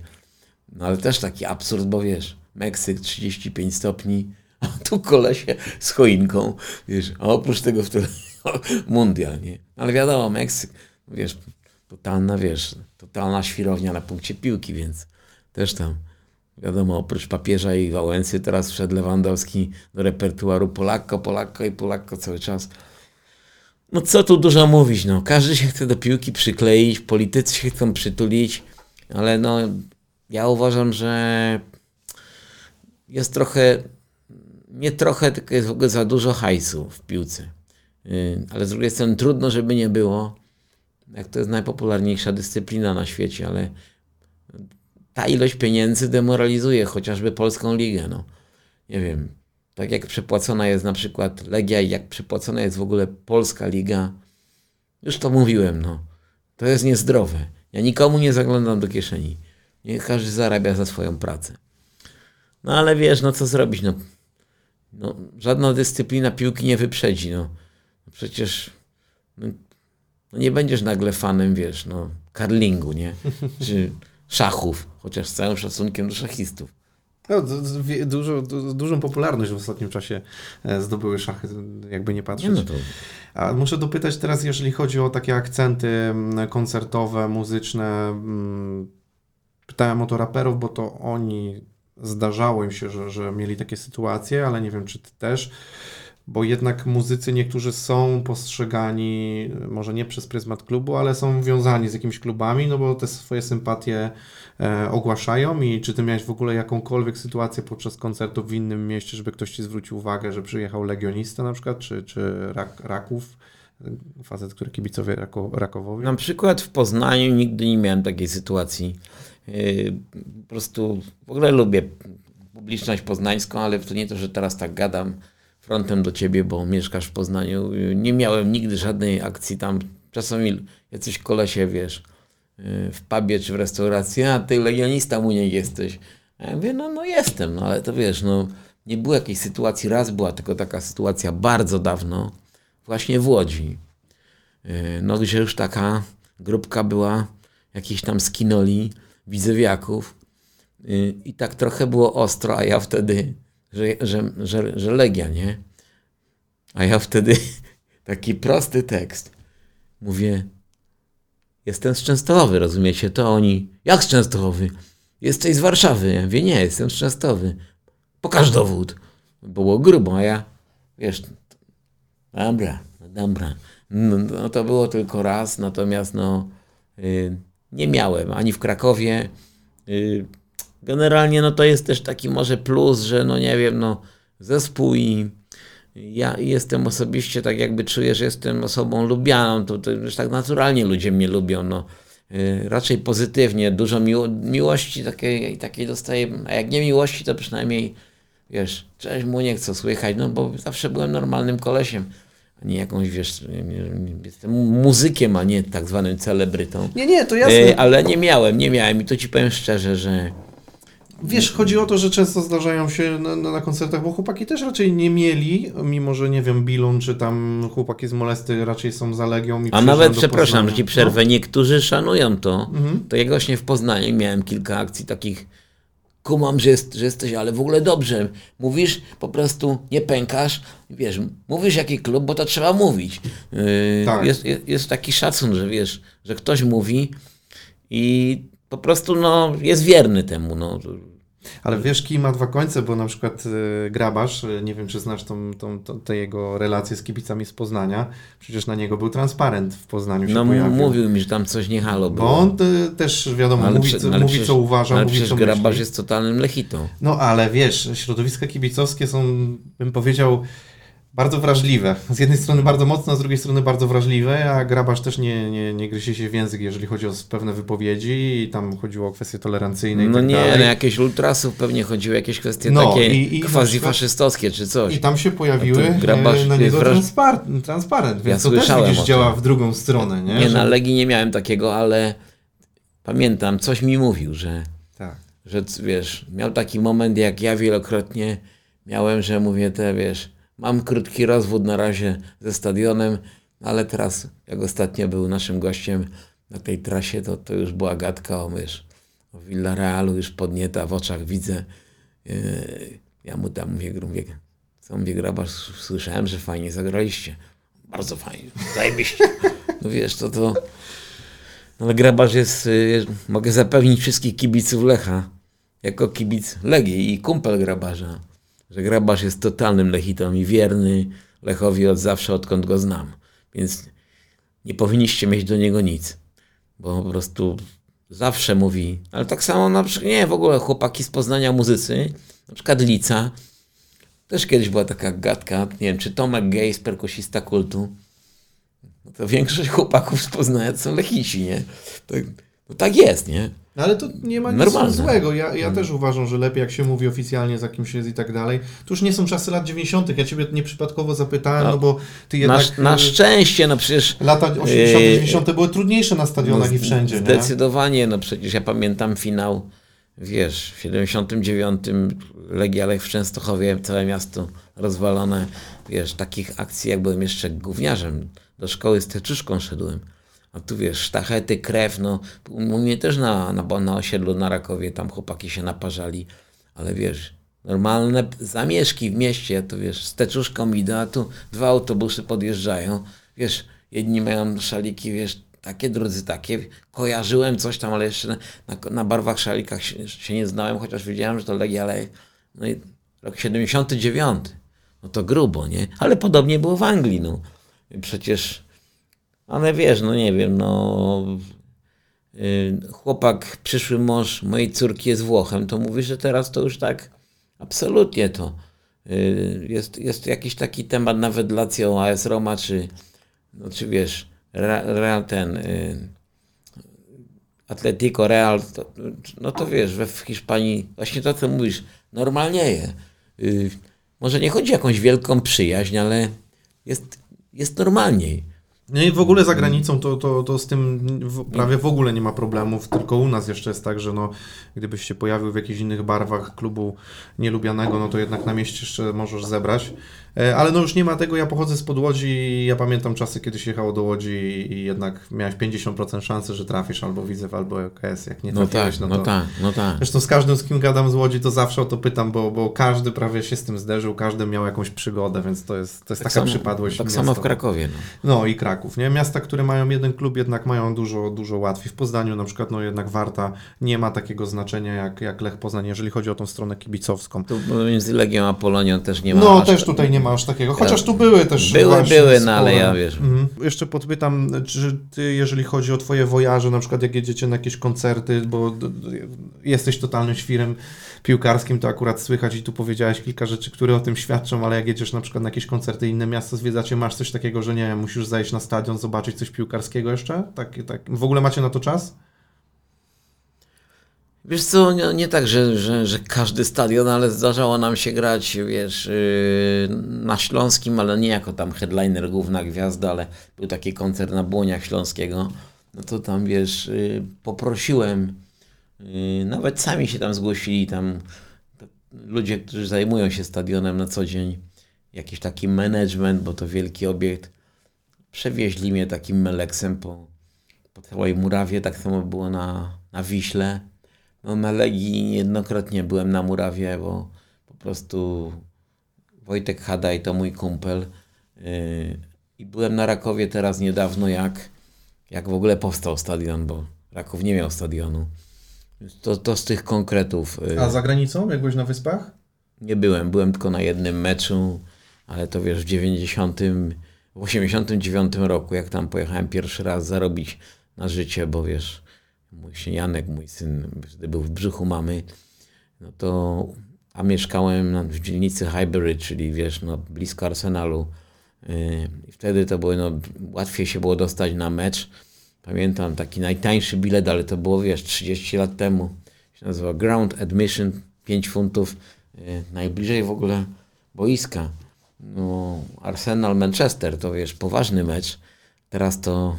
No ale też taki absurd, bo wiesz, Meksyk 35 stopni, a tu kolesie z choinką, wiesz, a oprócz tego w tyle mundial, nie? Ale wiadomo, Meksyk, wiesz, totalna, wiesz, totalna świrownia na punkcie piłki, więc też tam, wiadomo, oprócz papieża i Wałęsy teraz wszedł Lewandowski do repertuaru Polakko, Polakko i Polakko cały czas. No co tu dużo mówić, no. Każdy się chce do piłki przykleić, politycy się chcą przytulić, ale no ja uważam, że jest trochę, nie trochę, tylko jest w ogóle za dużo hajsu w piłce. Yy, ale z drugiej strony trudno, żeby nie było, jak to jest najpopularniejsza dyscyplina na świecie, ale ta ilość pieniędzy demoralizuje chociażby polską ligę, no. Nie wiem, tak jak przepłacona jest na przykład Legia i jak przepłacona jest w ogóle Polska Liga, już to mówiłem, no. To jest niezdrowe. Ja nikomu nie zaglądam do kieszeni. Niech każdy zarabia za swoją pracę. No ale wiesz, no co zrobić, no. no żadna dyscyplina piłki nie wyprzedzi, no. Przecież no, no nie będziesz nagle fanem, wiesz, no, karlingu, nie? Czy szachów, chociaż z całym szacunkiem do szachistów. No, dużo, dużą popularność w ostatnim czasie e, zdobyły szachy, jakby nie patrzeć. No to... A muszę dopytać teraz, jeżeli chodzi o takie akcenty koncertowe, muzyczne. Pytałem o to raperów, bo to oni zdarzało im się, że, że mieli takie sytuacje, ale nie wiem, czy ty też bo jednak muzycy niektórzy są postrzegani, może nie przez pryzmat klubu, ale są wiązani z jakimiś klubami, no bo te swoje sympatie ogłaszają i czy ty miałeś w ogóle jakąkolwiek sytuację podczas koncertu w innym mieście, żeby ktoś ci zwrócił uwagę, że przyjechał legionista na przykład, czy, czy rak, Raków, facet, który kibicowie rako, Rakowowi? Na przykład w Poznaniu nigdy nie miałem takiej sytuacji. Yy, po prostu w ogóle lubię publiczność poznańską, ale to nie to, że teraz tak gadam, frontem do ciebie, bo mieszkasz w Poznaniu. Nie miałem nigdy żadnej akcji tam. Czasami jacyś kolesie, wiesz, w pubie czy w restauracji, a ty legionista mu nie jesteś. A ja mówię, no, no jestem, no ale to wiesz, no nie było jakiejś sytuacji, raz była tylko taka sytuacja bardzo dawno, właśnie w Łodzi. No gdzie już taka grupka była, jakiś tam skinoli, widzewiaków i tak trochę było ostro, a ja wtedy że, że, że, że Legia, nie? A ja wtedy taki prosty tekst. Mówię, jestem z Częstochowy, rozumiecie? To oni, jak z Częstochowy? Jesteś z Warszawy. Ja mówię, nie, jestem z Częstochowy. Pokaż dowód. Było grubo, a ja, wiesz, dobra, dobra. No, no to było tylko raz, natomiast no, yy, nie miałem ani w Krakowie, yy, Generalnie no to jest też taki może plus, że no nie wiem, no zespół i ja jestem osobiście tak jakby czuję, że jestem osobą lubianą, to, to już tak naturalnie ludzie mnie lubią, no. Yy, raczej pozytywnie, dużo miło miłości takiej, takiej dostaję, a jak nie miłości, to przynajmniej wiesz, cześć mu nie co słychać, no bo zawsze byłem normalnym kolesiem, a nie jakąś, wiesz, jestem muzykiem, a nie tak zwanym celebrytą. Nie, nie, to jasne. Yy, ale nie miałem, nie miałem i to ci powiem szczerze, że Wiesz, chodzi o to, że często zdarzają się na, na, koncertach, bo chłopaki też raczej nie mieli, mimo że nie wiem, Bilun czy tam chłopaki z Molesty raczej są za Legią. I A nawet, przepraszam, że ci przerwę, no. niektórzy szanują to. Mhm. To ja właśnie w Poznaniu miałem kilka akcji takich, kumam, że, jest, że jesteś, ale w ogóle dobrze. Mówisz, po prostu nie pękasz, wiesz, mówisz jaki klub, bo to trzeba mówić. Yy, tak. jest, jest, jest taki szacun, że wiesz, że ktoś mówi i po prostu no, jest wierny temu. No. Ale wiesz, kij ma dwa końce, bo na przykład y, Grabarz, y, nie wiem czy znasz tą, tą, tą, te jego relacje z kibicami z Poznania, przecież na niego był transparent w Poznaniu się No pojawił. mówił mi, że tam coś nie halo było. Bo on y, też wiadomo, ale mówi, co, mówi przecież, co uważa, ale mówi co Grabarz myśli. jest totalnym lechitą. No ale wiesz, środowiska kibicowskie są, bym powiedział, bardzo wrażliwe. Z jednej strony bardzo mocno, a z drugiej strony bardzo wrażliwe, a Grabarz też nie, nie, nie gryzie się w język, jeżeli chodzi o pewne wypowiedzi i tam chodziło o kwestie tolerancyjne No tak nie, dalej. na jakieś ultrasów pewnie chodziło o jakieś kwestie no, takie i, i quasi-faszystowskie czy coś. I tam się pojawiły Grabarz na niego wraż... transparent, transparent, więc ja to też widzisz działa w drugą stronę. Nie, nie że... na Legii nie miałem takiego, ale pamiętam, coś mi mówił, że, tak. że wiesz, miał taki moment, jak ja wielokrotnie miałem, że mówię te, wiesz, Mam krótki rozwód na razie ze stadionem, ale teraz, jak ostatnio był naszym gościem na tej trasie, to, to już była gadka o mysz. O Villarealu już podnieta w oczach widzę. Yy, ja mu tam mówię, mówię co mówię, grabarz, słyszałem, że fajnie zagraliście. Bardzo fajnie, zajebiście. No wiesz, to to... No ale grabarz jest, yy, mogę zapewnić wszystkich kibiców Lecha, jako kibic Legii i kumpel grabarza że Grabarz jest totalnym lechitą i wierny Lechowi od zawsze, odkąd go znam. Więc nie powinniście mieć do niego nic, bo po prostu zawsze mówi, ale tak samo na przykład, nie, w ogóle chłopaki z Poznania muzycy, na przykład Lica, też kiedyś była taka gadka, nie wiem, czy Tomek Gejs, perkusista kultu, no to większość chłopaków z Poznania są lechici, nie? To, no tak jest, nie? No ale to nie ma nic Normalne. złego. Ja, ja też uważam, że lepiej jak się mówi oficjalnie, za kimś jest i tak dalej. To już nie są czasy lat 90. Ja ciebie nieprzypadkowo zapytałem, no, no bo ty jednak... Na, na, szczęście, no przecież... Lata 80. Yy, 90. były trudniejsze na stadionach no, i wszędzie, Zdecydowanie, nie? no przecież ja pamiętam finał, wiesz, w 79. Legia Lech w Częstochowie, całe miasto rozwalone. Wiesz, takich akcji, jak byłem jeszcze gówniarzem, do szkoły z teczuszką szedłem A tu wiesz, sztachety, krew, no u mnie też na, na, na osiedlu na Rakowie tam chłopaki się naparzali, ale wiesz, normalne zamieszki w mieście, to wiesz, z teczuszką idę, a tu dwa autobusy podjeżdżają, wiesz, jedni mają szaliki, wiesz, takie, drudzy takie, kojarzyłem coś tam, ale jeszcze na, na, barwach szalikach się, się, nie znałem, chociaż wiedziałem, że to Legia, ale no i rok 79, no to grubo, nie? Ale podobnie było w Anglii, no. Przecież, ale wiesz, no nie wiem, no yy, chłopak, przyszły mąż mojej córki jest Włochem, to mówi, że teraz to już tak absolutnie to yy, jest, jest jakiś taki temat nawet Lazio, AS Roma, czy, no, czy wiesz, Real ten yy, Atletico Real, to, no to wiesz, we w Hiszpanii właśnie to, co mówisz, normalnieje. Yy, może nie chodzi o jakąś wielką przyjaźń, ale jest, jest normalniej. No i w ogóle za granicą to, to, to z tym w, prawie w ogóle nie ma problemów, tylko u nas jeszcze jest tak, że no, gdybyś się pojawił w jakichś innych barwach klubu nielubianego, no to jednak na mieście jeszcze możesz zebrać. E, ale no już nie ma tego, ja pochodzę z Podłodzi ja pamiętam czasy, kiedy się jechało do Łodzi i jednak miałeś 50% szansy, że trafisz albo Widzew, albo OKS, jak nie No trafiłeś, tak, no, no to... tak, no tak. Zresztą z każdym, z kim gadam z Łodzi, to zawsze o to pytam, bo, bo każdy prawie się z tym zderzył, każdy miał jakąś przygodę, więc to jest, to jest taka samo, przypadłość. Tak miasta. samo w Krakowie. No. No i Kraków, nie? Miasta, które mają jeden klub, jednak mają dużo, dużo łatwiej. W Poznaniu na przykład, no jednak Warta nie ma takiego znaczenia jak, jak Lech Poznań, jeżeli chodzi o tą stronę kibicowską. Tu między Legią a Polonią też nie ma. No, też tutaj nie ma aż takiego, chociaż tu były też Były, były, no ale ja wiesz. Mhm. Jeszcze podpytam, czy ty, jeżeli chodzi o twoje wojaże, na przykład jak jedziecie na jakieś koncerty, bo jesteś totalnym świrem piłkarskim, to akurat słychać i tu powiedziałeś kilka rzeczy, które o tym świadczą, ale jak jedziesz na przykład na jakieś koncerty, inne miasta zwiedzacie, masz coś takiego, że nie musisz zajść na stadion, zobaczyć coś piłkarskiego jeszcze? Tak, tak. W ogóle macie na to czas? Wiesz co, nie, nie tak, że, że, że każdy stadion, ale zdarzało nam się grać, wiesz, yy, na Śląskim, ale nie jako tam headliner, główna gwiazda, ale był taki koncert na Błoniach Śląskiego. No to tam, wiesz, yy, poprosiłem, yy, nawet sami się tam zgłosili, tam ludzie, którzy zajmują się stadionem na co dzień, jakiś taki management, bo to wielki obiekt, przewieźli mnie takim meleksem po, po całej murawie, tak samo było na, na Wiśle. No na Legii niejednokrotnie byłem na murawie, bo po prostu Wojtek Hadaj to mój kumpel. Yy, I byłem na Rakowie teraz niedawno, jak, jak w ogóle powstał stadion, bo Raków nie miał stadionu. To, to z tych konkretów. yy, A za granicą, jak byłeś na Wyspach? nie byłem, byłem tylko na jednym meczu, ale to wiesz, w 90, w 89 roku, jak tam pojechałem pierwszy raz zarobić na życie, bo wiesz, mój Janek, mój syn, wtedy był w brzuchu mamy, no to, a mieszkałem w dzielnicy Highbury, czyli wiesz, no blisko Arsenalu. Yy, I wtedy to było, no, łatwiej się było dostać na mecz. Pamiętam taki najtańszy bilet, ale to było, wiesz, 30 lat temu. Się nazywa Ground Admission, 5 funtów. Yy, najbliżej w ogóle boiska. No, Arsenal Manchester to wiesz, poważny mecz. Teraz to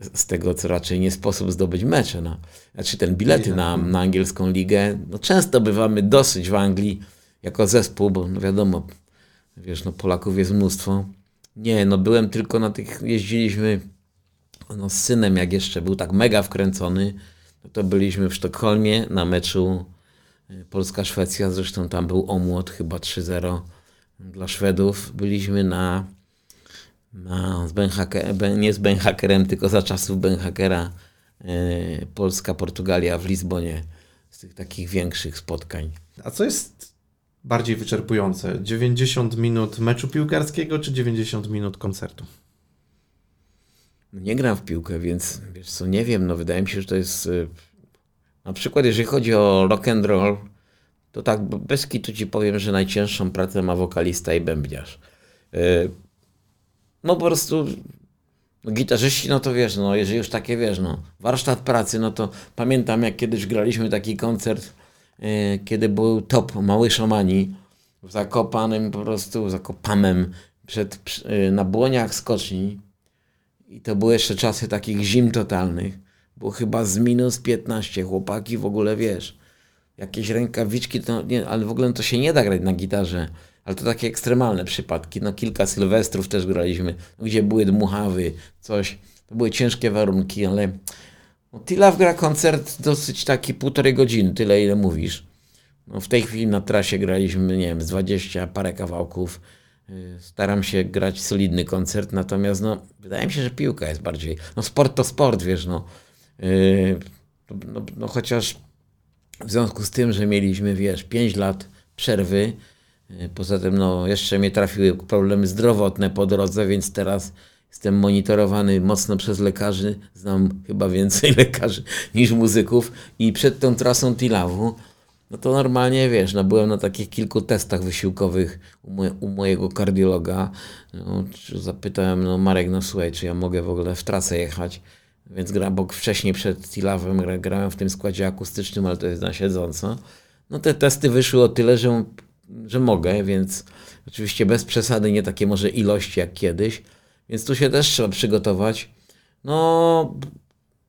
z, tego, co raczej nie sposób zdobyć mecze. No. Znaczy ten bilety na, na angielską ligę. No, często bywamy dosyć w Anglii jako zespół, bo no wiadomo, wiesz, no Polaków jest mnóstwo. Nie, no byłem tylko na tych, jeździliśmy no, z synem, jak jeszcze był tak mega wkręcony, no to byliśmy w Sztokholmie na meczu y, Polska-Szwecja, zresztą tam był omłot, chyba 3-0 dla Szwedów. Byliśmy na, na z Benhaker, Ben- nie z Benhakerem, tylko za czasów Benhakera y, Polska-Portugalia w Lizbonie, z tych takich większych spotkań. A co jest bardziej wyczerpujące? 90 minut meczu piłkarskiego czy 90 minut koncertu? Nie gram w piłkę, więc wiesz co, nie wiem, no wydaje mi się, że to jest y, na przykład jeżeli chodzi o rock and roll, to tak bez kitu ci powiem, że najcięższą pracę ma wokalista i bębniarz. Y, No po prostu gitarzyści, no to wiesz, no jeżeli już takie wiesz, no warsztat pracy, no to pamiętam jak kiedyś graliśmy taki koncert, y, kiedy był top Mały Szamani w Zakopanym po prostu, Zakopamem przed, przy- y, na błoniach skoczni i to były jeszcze czasy takich zim totalnych. Było chyba z minus 15. Chłopaki w ogóle wiesz. Jakieś rękawiczki, to nie, ale w ogóle to się nie da grać na gitarze. Ale to takie ekstremalne przypadki. No kilka sylwestrów też graliśmy, gdzie były dmuchawy, coś. to były ciężkie warunki, ale no, Tilaw gra koncert dosyć taki półtorej godziny, tyle ile mówisz. No, w tej chwili na trasie graliśmy, nie wiem, z 20 parę kawałków. Y, staram się grać solidny koncert, natomiast no, wydaje mi się, że piłka jest bardziej. No sport to sport, wiesz, no. Yy, no, no chociaż w związku z tym, że mieliśmy, wiesz, 5 lat przerwy, poza tym no, jeszcze mnie trafiły problemy zdrowotne po drodze, więc teraz jestem monitorowany mocno przez lekarzy. Znam chyba więcej lekarzy niż muzyków i przed tą trasą Tilawu no to normalnie, wiesz, no byłem na takich kilku testach wysiłkowych u, moje, u mojego kardiologa. No, zapytałem, no Marek, no słuchaj, czy ja mogę w ogóle w trasę jechać? Więc gra, bo wcześniej przed Tilawem grałem w tym składzie akustycznym, ale to jest na siedząco. No te testy wyszły o tyle, że, że mogę, więc oczywiście bez przesady, nie takie może ilości jak kiedyś. Więc tu się też trzeba przygotować. No,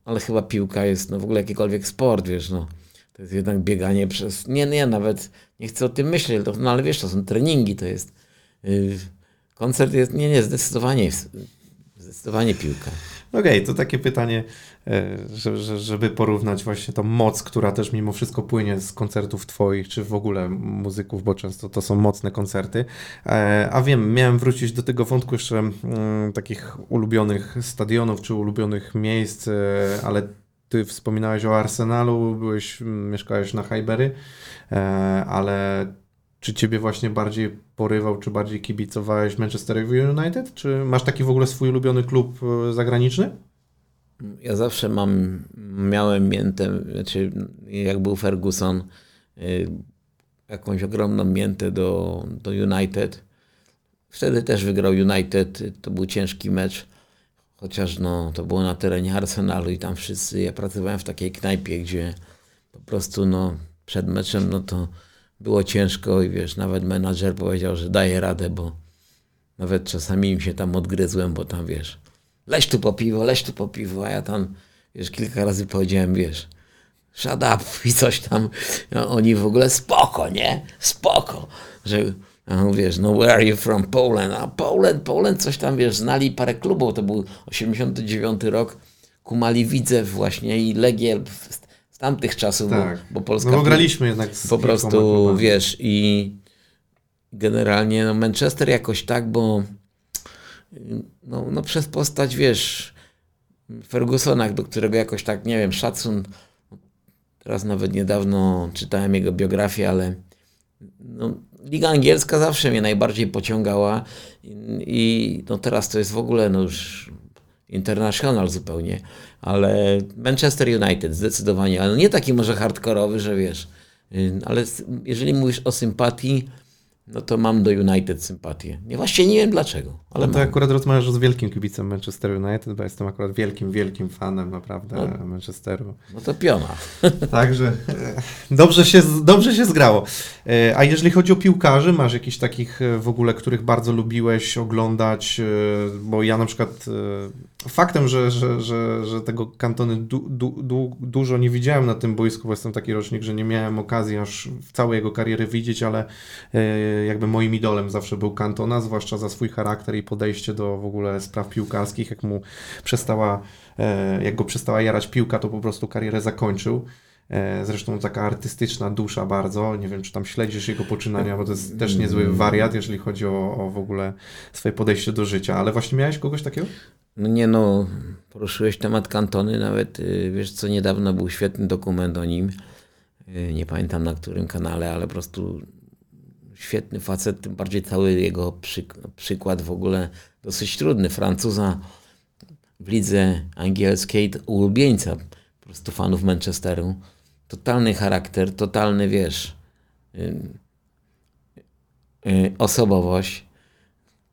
ale chyba piłka jest, no w ogóle jakikolwiek sport, wiesz, no to jest jednak bieganie przez. Nie, nie, nawet nie chcę o tym myśleć, no ale wiesz, to są treningi, to jest. Yy, koncert jest. Nie, nie, zdecydowanie, zdecydowanie piłka. Okej, okay, to takie pytanie, żeby porównać właśnie tą moc, która też mimo wszystko płynie z koncertów Twoich, czy w ogóle muzyków, bo często to są mocne koncerty. E, a wiem, miałem wrócić do tego wątku jeszcze mm, takich ulubionych stadionów, czy ulubionych miejsc, e, ale ty wspominałeś o Arsenalu, byłeś, mieszkałeś na Highbury, e, ale czy ciebie właśnie bardziej porywał, czy bardziej kibicowałeś Manchester United? Czy masz taki w ogóle swój ulubiony klub e, zagraniczny? Ja zawsze mam, miałem miętę, znaczy jak był Ferguson, e, jakąś ogromną miętę do, do United. Wtedy też wygrał United, to był ciężki mecz. Chociaż no, to było na terenie Arsenalu i tam wszyscy, ja pracowałem w takiej knajpie, gdzie po prostu no, przed meczem no to było ciężko i wiesz, nawet menadżer powiedział, że daje radę, bo nawet czasami im się tam odgryzłem, bo tam wiesz, leś tu po piwo, leś tu po piwo, a ja tam wiesz, kilka razy powiedziałem, wiesz, shut up i coś tam, no, oni w ogóle spoko, nie? Spoko, że a wiesz, no where are you from? Poland? A Poland, Poland, coś tam, wiesz, znali parę klubów, to był 89 rok, Kumali Widzew właśnie i Legię z tamtych czasów, tak. bo, bo Polska... No bo graliśmy jednak z Po prostu, wiesz, i generalnie no Manchester jakoś tak, bo no, no przez postać, wiesz, Fergusona, do którego jakoś tak, nie wiem, szacun, teraz nawet niedawno czytałem jego biografię, ale no, Liga Angielska zawsze mnie najbardziej pociągała i, i no teraz to jest w ogóle no już international zupełnie, ale Manchester United zdecydowanie, ale nie taki może hardkorowy, że wiesz, y, ale jeżeli mówisz o sympatii, no to mam do United sympatię. Nie właśnie nie wiem dlaczego, ale no to mam. akurat rozmawiasz z wielkim kibicem Manchester United, bo jestem akurat wielkim, wielkim fanem naprawdę no, Manchesteru. No to piona. Także e, dobrze się, dobrze się zgrało. E, a jeżeli chodzi o piłkarzy, masz jakichś takich e, w ogóle, których bardzo lubiłeś oglądać, bo ja na przykład faktem, że, że, że, że tego kantony du, du, du, dużo nie widziałem na tym boisku, bo jestem taki rocznik, że nie miałem okazji aż w całej jego kariery widzieć, ale jakby moim idolem zawsze był Cantona, zwłaszcza za swój charakter i podejście do w ogóle spraw piłkarskich. Jak mu przestała, e, jak go przestała jarać piłka, to po prostu karierę zakończył. E, zresztą taka artystyczna dusza bardzo. Nie wiem, czy tam śledzisz jego poczynania, bo to jest też niezły wariat, jeżeli chodzi o, o w ogóle swoje podejście do życia. Ale właśnie miałeś kogoś takiego? No nie no, poruszyłeś temat Kantony, nawet y, wiesz co, niedawno był świetny dokument o nim. Y, nie pamiętam na którym kanale, ale po prostu świetny facet, tym bardziej cały jego przyk przykład w ogóle dosyć trudny. Francuza w lidze angielskiej, ulubieńca po prostu fanów Manchesteru. Totalny charakter, totalny, wiesz, yy, yy, osobowość.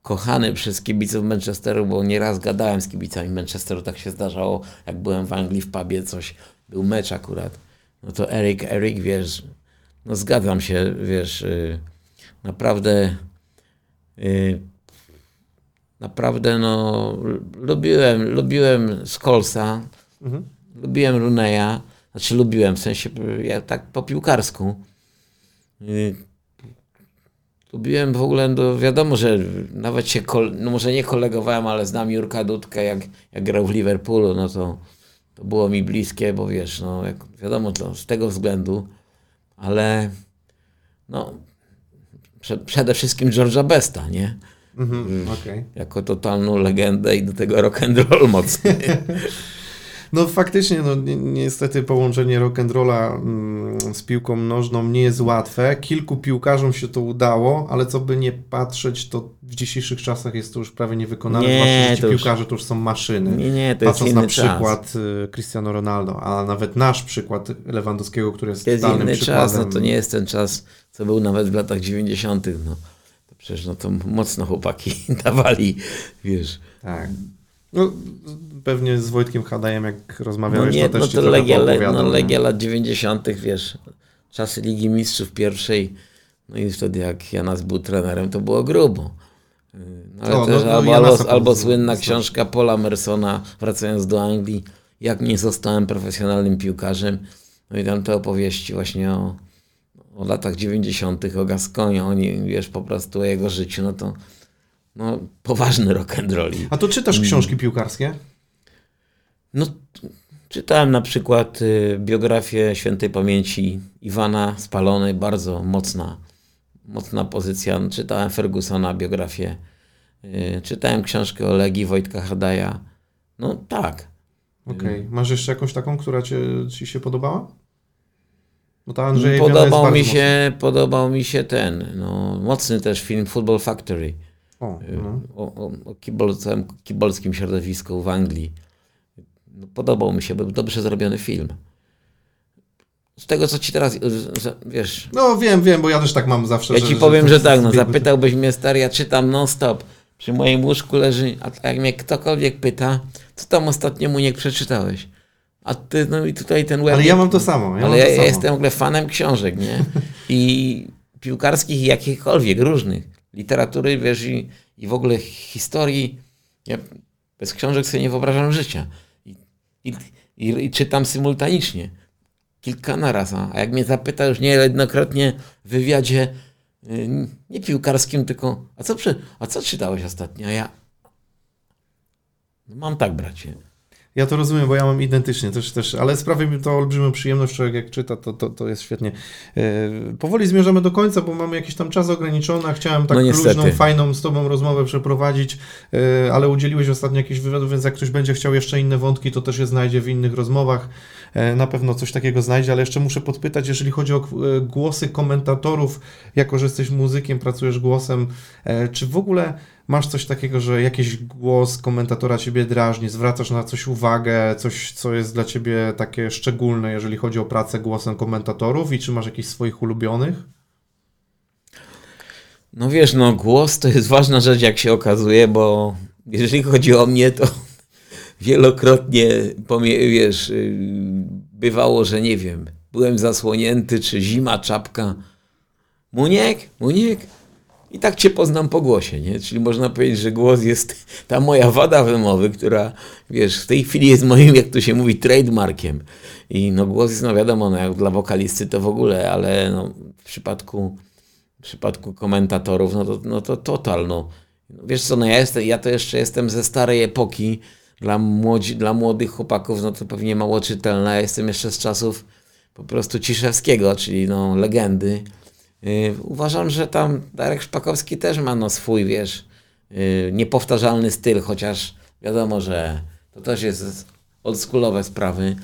Kochany przez kibiców Manchesteru, bo nieraz gadałem z kibicami Manchesteru, tak się zdarzało, jak byłem w Anglii w pubie, coś, był mecz akurat. No to Erik, Erik, wiesz, no zgadzam się, wiesz, yy, naprawdę yy, naprawdę no lubiłem, lubiłem Skolsa, mhm. lubiłem Runeya, znaczy lubiłem, w sensie ja tak po piłkarsku. Yy, lubiłem w ogóle, no wiadomo, że nawet się, no może nie kolegowałem, ale znam Jurka Dudkę, jak, jak grał w Liverpoolu, no to, to było mi bliskie, bo wiesz, no jak, wiadomo, to z tego względu, ale no przede wszystkim George'a Besta, nie? Mhm, okej. Jako totalną legendę i do tego rock and roll mocny. No faktycznie, no ni- niestety połączenie rock'n'rolla mm, z piłką nożną nie jest łatwe. Kilku piłkarzom się to udało, ale co by nie patrzeć, to w dzisiejszych czasach jest to już prawie niewykonane, Nie, to już- piłkarze to już są maszyny. Nie, nie, to jest Patrząc na czas. przykład y, Cristiano Ronaldo, a nawet nasz przykład Lewandowskiego, który jest, To jest inny przykładem. czas, no to nie jest ten czas, co był nawet w latach 90. No. To przecież no to mocno chłopaki dawali, wiesz. Tak. No, pewnie z Wojtkiem Hadajem, jak No rozmawiałeś, nie, to też no to Legia, le, no? Legia lat 90., wiesz, czasy Ligi Mistrzów pierwszej, no i wtedy jak Janas był trenerem, to było grubo. No, ale O, no, też no, albo, Janasa albo, albo poznałem, słynna książka Paula Mersona, wracając do Anglii, jak nie zostałem profesjonalnym piłkarzem. No i tam te opowieści właśnie o, o latach 90., o Gasconie, oni, wiesz, po prostu o jego życiu, no to no, poważny rock'n'roll. A to czytasz Mm. książki piłkarskie? No, czytałem na przykład y, biografię świętej pamięci Iwana Spalonej, bardzo mocna, mocna pozycja. Czytałem Fergusona biografię, y, czytałem książkę o Legii Wojtka Hadaja. No tak. Okej. Masz jeszcze jakąś taką, która cię, ci się podobała? Bo ta Andrzeja Podobał mi, się, podobał mi się ten, no, mocny też film Football Factory O, no. o, o, o kibol, całym kibolskim środowisku w Anglii. No, podobał mi się, był dobrze zrobiony film. Z tego, co ci teraz, wiesz, no wiem, wiem, bo ja też tak mam zawsze. Ja że, ci powiem, że tak, no zapytałbyś mnie stary, ja czytam non stop. Przy moim łóżku leży, a jak mnie ktokolwiek pyta, co tam ostatnio mu nie przeczytałeś? A ty, no i tutaj ten web. Ale ja mam to samo. Ja ale ja, ja samo. jestem w ogóle fanem książek, nie? I piłkarskich, i jakichkolwiek, różnych. Literatury, wiesz, i, i w ogóle historii. Ja bez książek sobie nie wyobrażam życia. I, i, i, i czytam symultanicznie. Kilka naraz. A jak mnie zapyta już niejednokrotnie w wywiadzie, y, nie piłkarskim, tylko a co, przy, a co czytałeś ostatnio? A ja no mam tak, bracie. Ja to rozumiem, bo ja mam identycznie też, też ale sprawia mi to olbrzymią przyjemność, człowiek jak czyta, to, to, to jest świetnie. E, powoli zmierzamy do końca, bo mamy jakiś tam czas ograniczony, a chciałem tak No luźną, fajną z Tobą rozmowę przeprowadzić, e, ale udzieliłeś ostatnio jakichś wywiadów, więc jak ktoś będzie chciał jeszcze inne wątki, to też je znajdzie w innych rozmowach. E, na pewno coś takiego znajdzie, ale jeszcze muszę podpytać, jeżeli chodzi o e, głosy komentatorów, jako że jesteś muzykiem, pracujesz głosem, e, czy w ogóle masz coś takiego, że jakiś głos komentatora ciebie drażni, zwracasz na coś uwagę, coś, co jest dla ciebie takie szczególne, jeżeli chodzi o pracę głosem komentatorów i czy masz jakichś swoich ulubionych? No wiesz, no głos to jest ważna rzecz, jak się okazuje, bo jeżeli chodzi o mnie, to wielokrotnie, wiesz, yy, bywało, że nie wiem, byłem zasłonięty, czy zima, czapka. Muniek, Muniek. I tak cię poznam po głosie, nie? Czyli można powiedzieć, że głos jest ta moja wada wymowy, która, wiesz, w tej chwili jest moim, jak to się mówi, trademarkiem. I no głos jest, no wiadomo, no jak dla wokalisty to w ogóle, ale no, w przypadku w przypadku komentatorów, no to, no to total, no. Wiesz co, no ja, jestem, ja to jeszcze jestem ze starej epoki, dla, młodzi, dla młodych chłopaków, no to pewnie mało czytelna, ja jestem jeszcze z czasów po prostu Ciszewskiego, czyli no legendy. Yy, uważam, że tam Darek Szpakowski też ma no swój, wiesz, yy, niepowtarzalny styl, chociaż wiadomo, że to też jest oldschoolowe sprawy.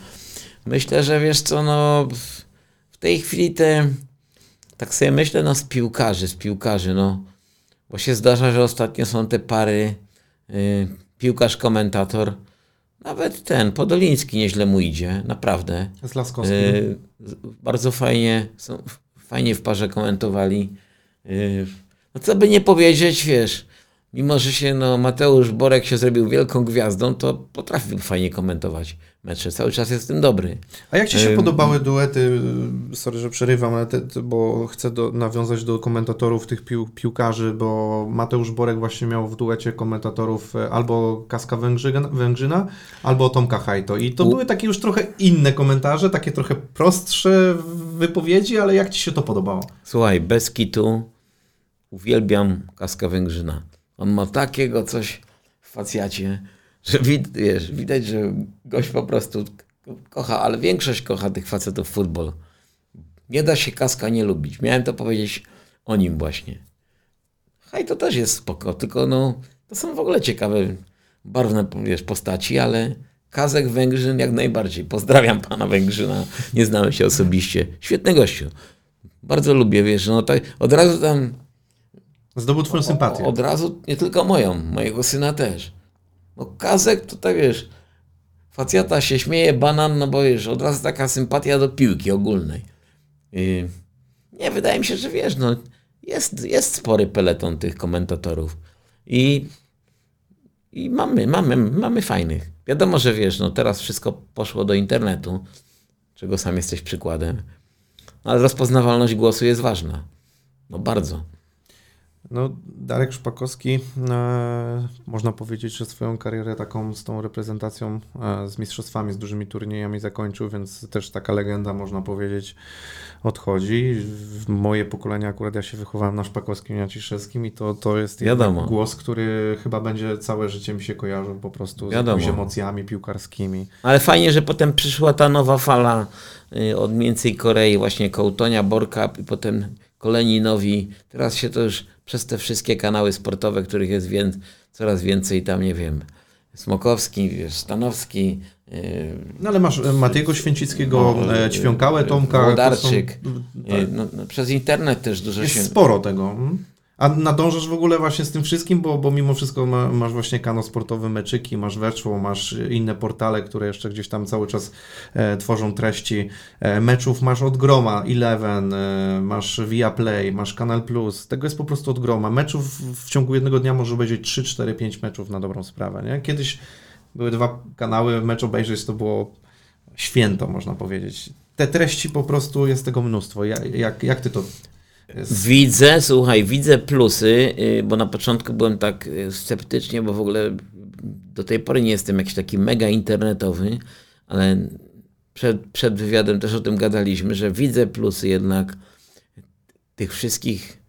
Myślę, że wiesz co, no w, tej chwili te tak sobie myślę, no z piłkarzy, z piłkarzy, no. Bo się zdarza, że ostatnio są te pary y, piłkarz-komentator. Nawet ten, Podoliński nieźle mu idzie, naprawdę. Z Laskowskim. Y, bardzo fajnie, są, fajnie w parze komentowali. Y, no co by nie powiedzieć, wiesz, mimo że się, no Mateusz Borek się zrobił wielką gwiazdą, to potrafił fajnie komentować mecze. Cały czas jest w tym dobry. A jak Ci się podobały duety, sorry, że przerywam, ale te, te, bo chcę do, nawiązać do komentatorów tych pił, piłkarzy, bo Mateusz Borek właśnie miał w duecie komentatorów e, albo Kaska Węgrzyna, Węgrzyna albo Tomka Hajto i to U- były takie już trochę inne komentarze, takie trochę prostsze wypowiedzi, ale jak Ci się to podobało? Słuchaj, bez kitu uwielbiam Kaska Węgrzyna. On ma takiego coś w facjacie, że wid, wiesz, widać, że gość po prostu kocha, ale większość kocha tych facetów futbol. Nie da się Kaska nie lubić. Miałem to powiedzieć o nim właśnie. Hej, to też jest spoko, tylko no, to są w ogóle ciekawe, barwne wiesz, postaci, ale Kazek Węgrzyn jak najbardziej. Pozdrawiam pana Węgrzyna, nie znamy się osobiście. Świetny gościu. Bardzo lubię, wiesz, no tak od razu tam... Zdobył twoją sympatię. Od razu, nie tylko moją, mojego syna też. No Kazek to tak, wiesz, facjata się śmieje, banan, no bo wiesz, od razu taka sympatia do piłki ogólnej. Nie, wydaje mi się, że wiesz, no jest, jest spory peleton tych komentatorów. I, i mamy, mamy, mamy fajnych. Wiadomo, że wiesz, no teraz wszystko poszło do internetu, czego sam jesteś przykładem. Ale rozpoznawalność głosu jest ważna. No bardzo. No, Darek Szpakowski, e, można powiedzieć, że swoją karierę taką z tą reprezentacją, e, z mistrzostwami, z dużymi turniejami zakończył, więc też taka legenda, można powiedzieć, odchodzi. W moje pokolenie akurat ja się wychowałem na Szpakowskim i Naciszewskim i to, to jest głos, który chyba będzie całe życie mi się kojarzył po prostu z Wiadomo. jakimiś emocjami piłkarskimi. Ale fajnie, że potem przyszła ta nowa fala y, od między Korei, właśnie Kołtonia, Borka i potem kolejni nowi. Teraz się to już przez te wszystkie kanały sportowe, których jest wię coraz więcej, tam nie wiem, Smokowski, wiesz, Stanowski. Yy, No ale masz e, Matiego Święcickiego, No, e, Ćwiąkałę, Tomka. to Włodarczyk. są- yy, no, no, przez internet też dużo Jest się... sporo tego. mm. A nadążasz w ogóle właśnie z tym wszystkim, bo, bo mimo wszystko ma, masz właśnie kanał sportowy Meczyki, masz Weszło, masz inne portale, które jeszcze gdzieś tam cały czas e, tworzą treści e, meczów, masz od groma Eleven, e, masz Viaplay, masz Kanal Plus, tego jest po prostu od groma. Meczów w ciągu jednego dnia może obejrzeć 3, 4, 5 meczów na dobrą sprawę, nie? Kiedyś były dwa kanały, mecz obejrzeć to było święto, można powiedzieć. Te treści po prostu jest tego mnóstwo. Jak, jak, jak ty to Widzę, słuchaj, widzę plusy, yy, bo na początku byłem tak yy, sceptycznie, bo w ogóle do tej pory nie jestem jakiś taki mega internetowy, ale przed, przed wywiadem też o tym gadaliśmy, że widzę plusy jednak tych wszystkich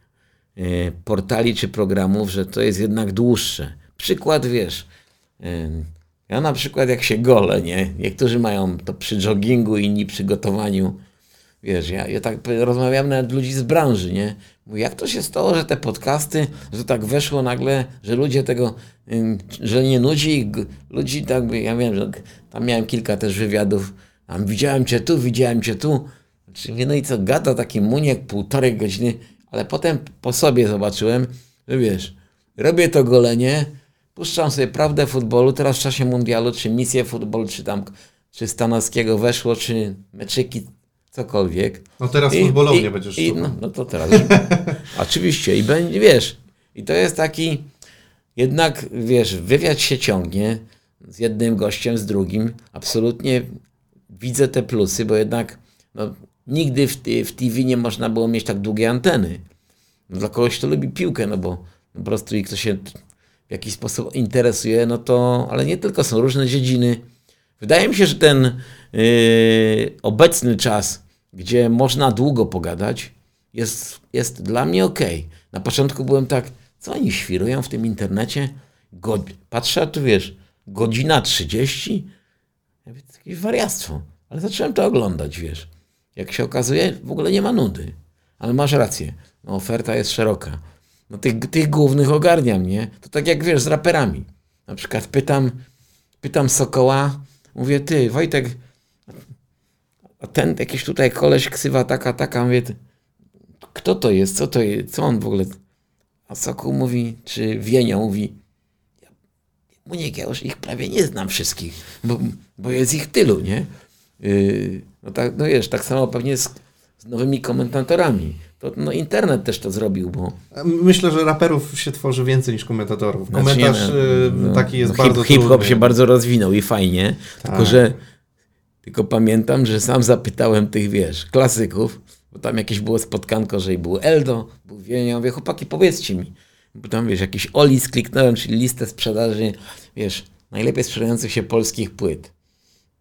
yy, portali czy programów, że to jest jednak dłuższe. Przykład, wiesz, ja na przykład jak się golę, nie? Niektórzy mają to przy joggingu, inni przy gotowaniu. Wiesz, ja, ja tak rozmawiam nawet ludzi z branży, nie? Mówię, jak to się stało, że te podcasty, że tak weszło nagle, że ludzie tego, że nie nudzi ludzi tak, ja wiem, że tam miałem kilka też wywiadów, tam widziałem cię tu, widziałem cię tu, Znaczy, no i co, gada taki muniek półtorej godziny, ale potem po sobie zobaczyłem, że wiesz, robię to golenie, puszczam sobie prawdę futbolu, teraz w czasie mundialu, czy misję futbolu, czy tam, czy Stanowskiego weszło, czy meczyki, cokolwiek. No teraz futbolownie będziesz i, no, no to teraz. Oczywiście i będzie, wiesz, i to jest taki, jednak, wiesz, wywiad się ciągnie z jednym gościem, z drugim. Absolutnie widzę te plusy, bo jednak no, nigdy w, w TV nie można było mieć tak długie anteny. No, dla kogoś, kto lubi piłkę, no bo po prostu i kto się w jakiś sposób interesuje, no to, ale nie tylko, są różne dziedziny. Wydaje mi się, że ten yy, obecny czas, gdzie można długo pogadać, jest, jest dla mnie ok. Na początku byłem tak, co oni świrują w tym internecie? God... Patrzę, a tu wiesz, godzina 30? Ja mówię, to jakieś wariactwo. Ale zacząłem to oglądać, wiesz. Jak się okazuje, w ogóle nie ma nudy. Ale masz rację, no, oferta jest szeroka. No tych, tych głównych ogarniam, nie? To tak jak wiesz, z raperami. Na przykład pytam, pytam Sokoła, mówię, ty, Wojtek, a ten jakiś tutaj koleś ksywa taka, taka, mówię, kto to jest, co to jest, co on w ogóle... A Sokół mówi, czy Wienio mówi, Muniek, ja już ich prawie nie znam wszystkich, bo, bo jest ich tylu, nie? Yy, no tak, no wiesz, tak samo pewnie z, z nowymi komentatorami. To, no internet też to zrobił, bo... Myślę, że raperów się tworzy więcej niż komentatorów. Znaczy, Komentarz nie, y, no, taki jest no, bardzo hip, Hip-hop się bardzo rozwinął i fajnie, tylko Tak. że tylko pamiętam, że sam zapytałem tych, wiesz, klasyków, bo tam jakieś było spotkanko, że i był Eldo, był Wienia, ja mówię, chłopaki, powiedzcie mi, bo tam, wiesz, jakiś OLIS kliknąłem, czyli listę sprzedaży, wiesz, najlepiej sprzedających się polskich płyt.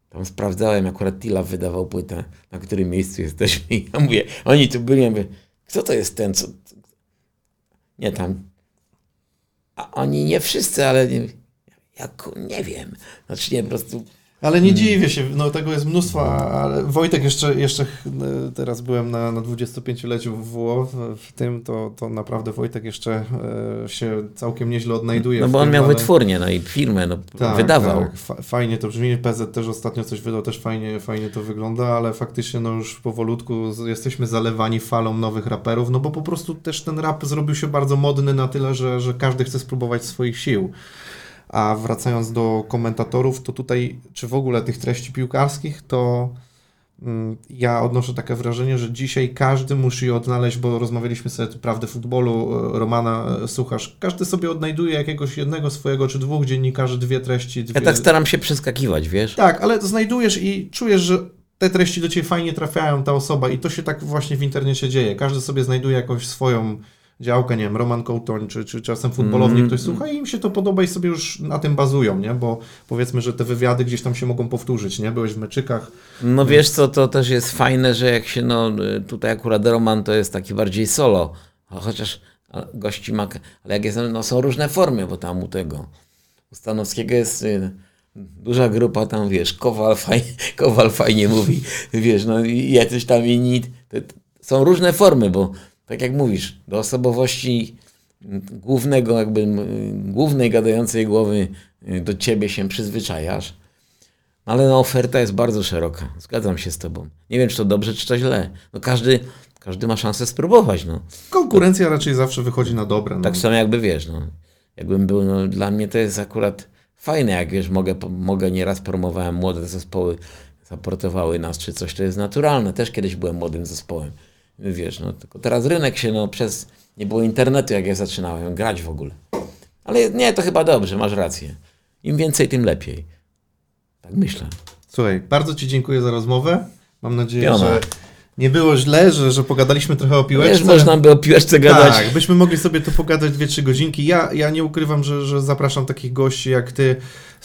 Tam sprawdzałem, akurat Tila wydawał płytę, na którym miejscu jesteśmy i ja mówię, oni tu byli, ja mówię, kto to jest ten, co... Nie tam. A oni nie wszyscy, ale jak, nie wiem. Znaczy nie, po prostu Ale nie dziwię się, no tego jest mnóstwo, ale Wojtek jeszcze, jeszcze e, teraz byłem na, na 25-leciu w WO, w- tym to, to naprawdę Wojtek jeszcze e, się całkiem nieźle odnajduje. No bo on tym, miał ale- wytwórnię, no i firmę, no Tak, wydawał. Tak, fa- fajnie to brzmi. PZ też ostatnio coś wydał, też fajnie, fajnie to wygląda, ale faktycznie no już powolutku jesteśmy zalewani falą nowych raperów, no bo po prostu też ten rap zrobił się bardzo modny na tyle, że, że każdy chce spróbować swoich sił. A wracając do komentatorów, to tutaj, czy w ogóle tych treści piłkarskich, to mm, ja odnoszę takie wrażenie, że dzisiaj każdy musi odnaleźć, bo rozmawialiśmy sobie prawdę futbolu, e, Romana e, Suchasz, każdy sobie odnajduje jakiegoś jednego swojego czy dwóch dziennikarzy, dwie treści. Dwie... Ja tak staram się przeskakiwać, wiesz? Tak, ale znajdujesz i czujesz, że te treści do ciebie fajnie trafiają, ta osoba i to się tak właśnie w internecie dzieje. Każdy sobie znajduje jakąś swoją działkę, nie wiem, Roman Kołtoń, czy, czy czasem futbolownik Mm. ktoś słucha i im się to podoba i sobie już na tym bazują, nie? Bo powiedzmy, że te wywiady gdzieś tam się mogą powtórzyć, nie? Byłeś w meczykach. No wiesz co, to też jest fajne, że jak się, no tutaj akurat Roman to jest taki bardziej solo, chociaż gości ma, ale jak jest, no są różne formy, bo tam u tego, u Stanowskiego jest y, duża grupa, tam wiesz, Kowal fajnie, Kowal fajnie mówi, wiesz, no i jacyś tam inni, są różne formy, bo tak jak mówisz, do osobowości głównego jakby, głównej gadającej głowy y, do ciebie się przyzwyczajasz, ale no, oferta jest bardzo szeroka. Zgadzam się z tobą. Nie wiem, czy to dobrze, czy to źle. No każdy, każdy ma szansę spróbować. No. Konkurencja raczej zawsze wychodzi na dobre. No. Tak samo jakby wiesz, no. Jakbym był, no, dla mnie to jest akurat fajne, jak wiesz, mogę, mogę nieraz promowałem młode zespoły, zaportowały nas czy coś, to jest naturalne. Też kiedyś byłem młodym zespołem. Wiesz, no, tylko teraz rynek się, no, przez, nie było internetu, jak ja zaczynałem grać w ogóle. Ale nie, to chyba dobrze, masz rację. Im więcej, tym lepiej. Tak myślę. Słuchaj, bardzo Ci dziękuję za rozmowę. Mam nadzieję, Piona. że nie było źle, że, że pogadaliśmy trochę o piłeczce. Wiesz, można by o piłeczce gadać. Tak, byśmy mogli sobie tu pogadać 2-3 godzinki. Ja, ja nie ukrywam, że, że zapraszam takich gości jak ty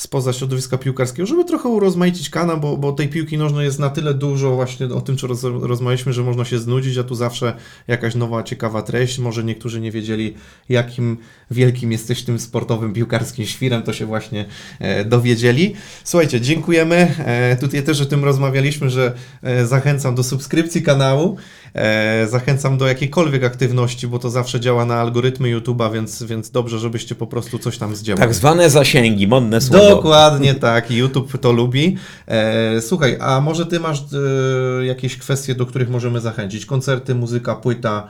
spoza środowiska piłkarskiego, żeby trochę urozmaicić kanał, bo, bo tej piłki nożnej jest na tyle dużo, właśnie o tym, czy roz, rozmawialiśmy, że można się znudzić, a tu zawsze jakaś nowa, ciekawa treść. Może niektórzy nie wiedzieli, jakim wielkim jesteś tym sportowym, piłkarskim świrem, to się właśnie e, dowiedzieli. Słuchajcie, dziękujemy. E, tutaj też o tym rozmawialiśmy, że e, zachęcam do subskrypcji kanału. E, zachęcam do jakiejkolwiek aktywności, bo to zawsze działa na algorytmy YouTube'a, więc, więc dobrze, żebyście po prostu coś tam zdziałali. Tak zwane zasięgi, modne słowo. Dokładnie tak, YouTube to lubi. E, słuchaj, a może ty masz e, jakieś kwestie, do których możemy zachęcić? Koncerty, muzyka, płyta,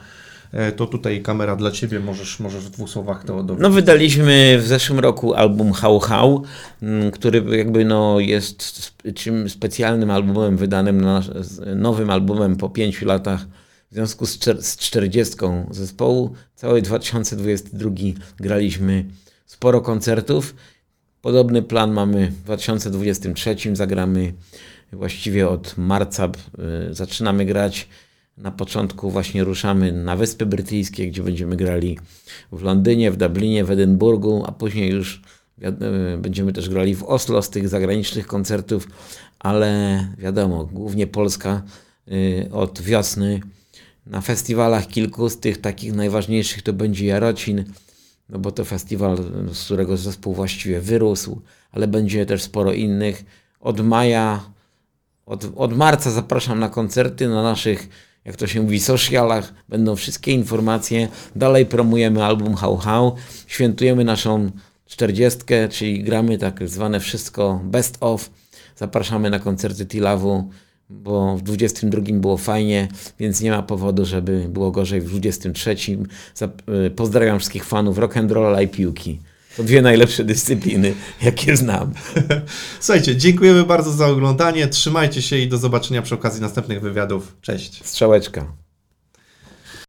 to tutaj kamera dla ciebie, możesz, możesz w dwóch słowach to do... No wydaliśmy w zeszłym roku album How How, mm, który jakby no jest czym specjalnym albumem wydanym, na, nowym albumem po pięciu latach w związku z, z 40 zespołu. Cały 2022 graliśmy sporo koncertów. Podobny plan mamy w 2023. Zagramy właściwie od marca. y, Zaczynamy grać. Na początku właśnie ruszamy na Wyspy Brytyjskie, gdzie będziemy grali w Londynie, w Dublinie, w Edynburgu, a później już y, będziemy też grali w Oslo z tych zagranicznych koncertów, ale wiadomo, głównie Polska y, od wiosny. Na festiwalach kilku z tych takich najważniejszych to będzie Jarocin, no bo to festiwal, z którego zespół właściwie wyrósł, ale będzie też sporo innych. Od maja, od, od marca zapraszam na koncerty na naszych, jak to się mówi, socialach. Będą wszystkie informacje. Dalej promujemy album How How. Świętujemy naszą czterdziestkę, czyli gramy tak zwane wszystko best of. Zapraszamy na koncerty Tilawu, bo w 22 było fajnie, więc nie ma powodu, żeby było gorzej w 23. Zap- y, Pozdrawiam wszystkich fanów rock and rolla i piłki. To dwie najlepsze dyscypliny, jakie znam. Słuchajcie, dziękujemy bardzo za oglądanie, trzymajcie się i do zobaczenia przy okazji następnych wywiadów. Cześć! Strzałeczka.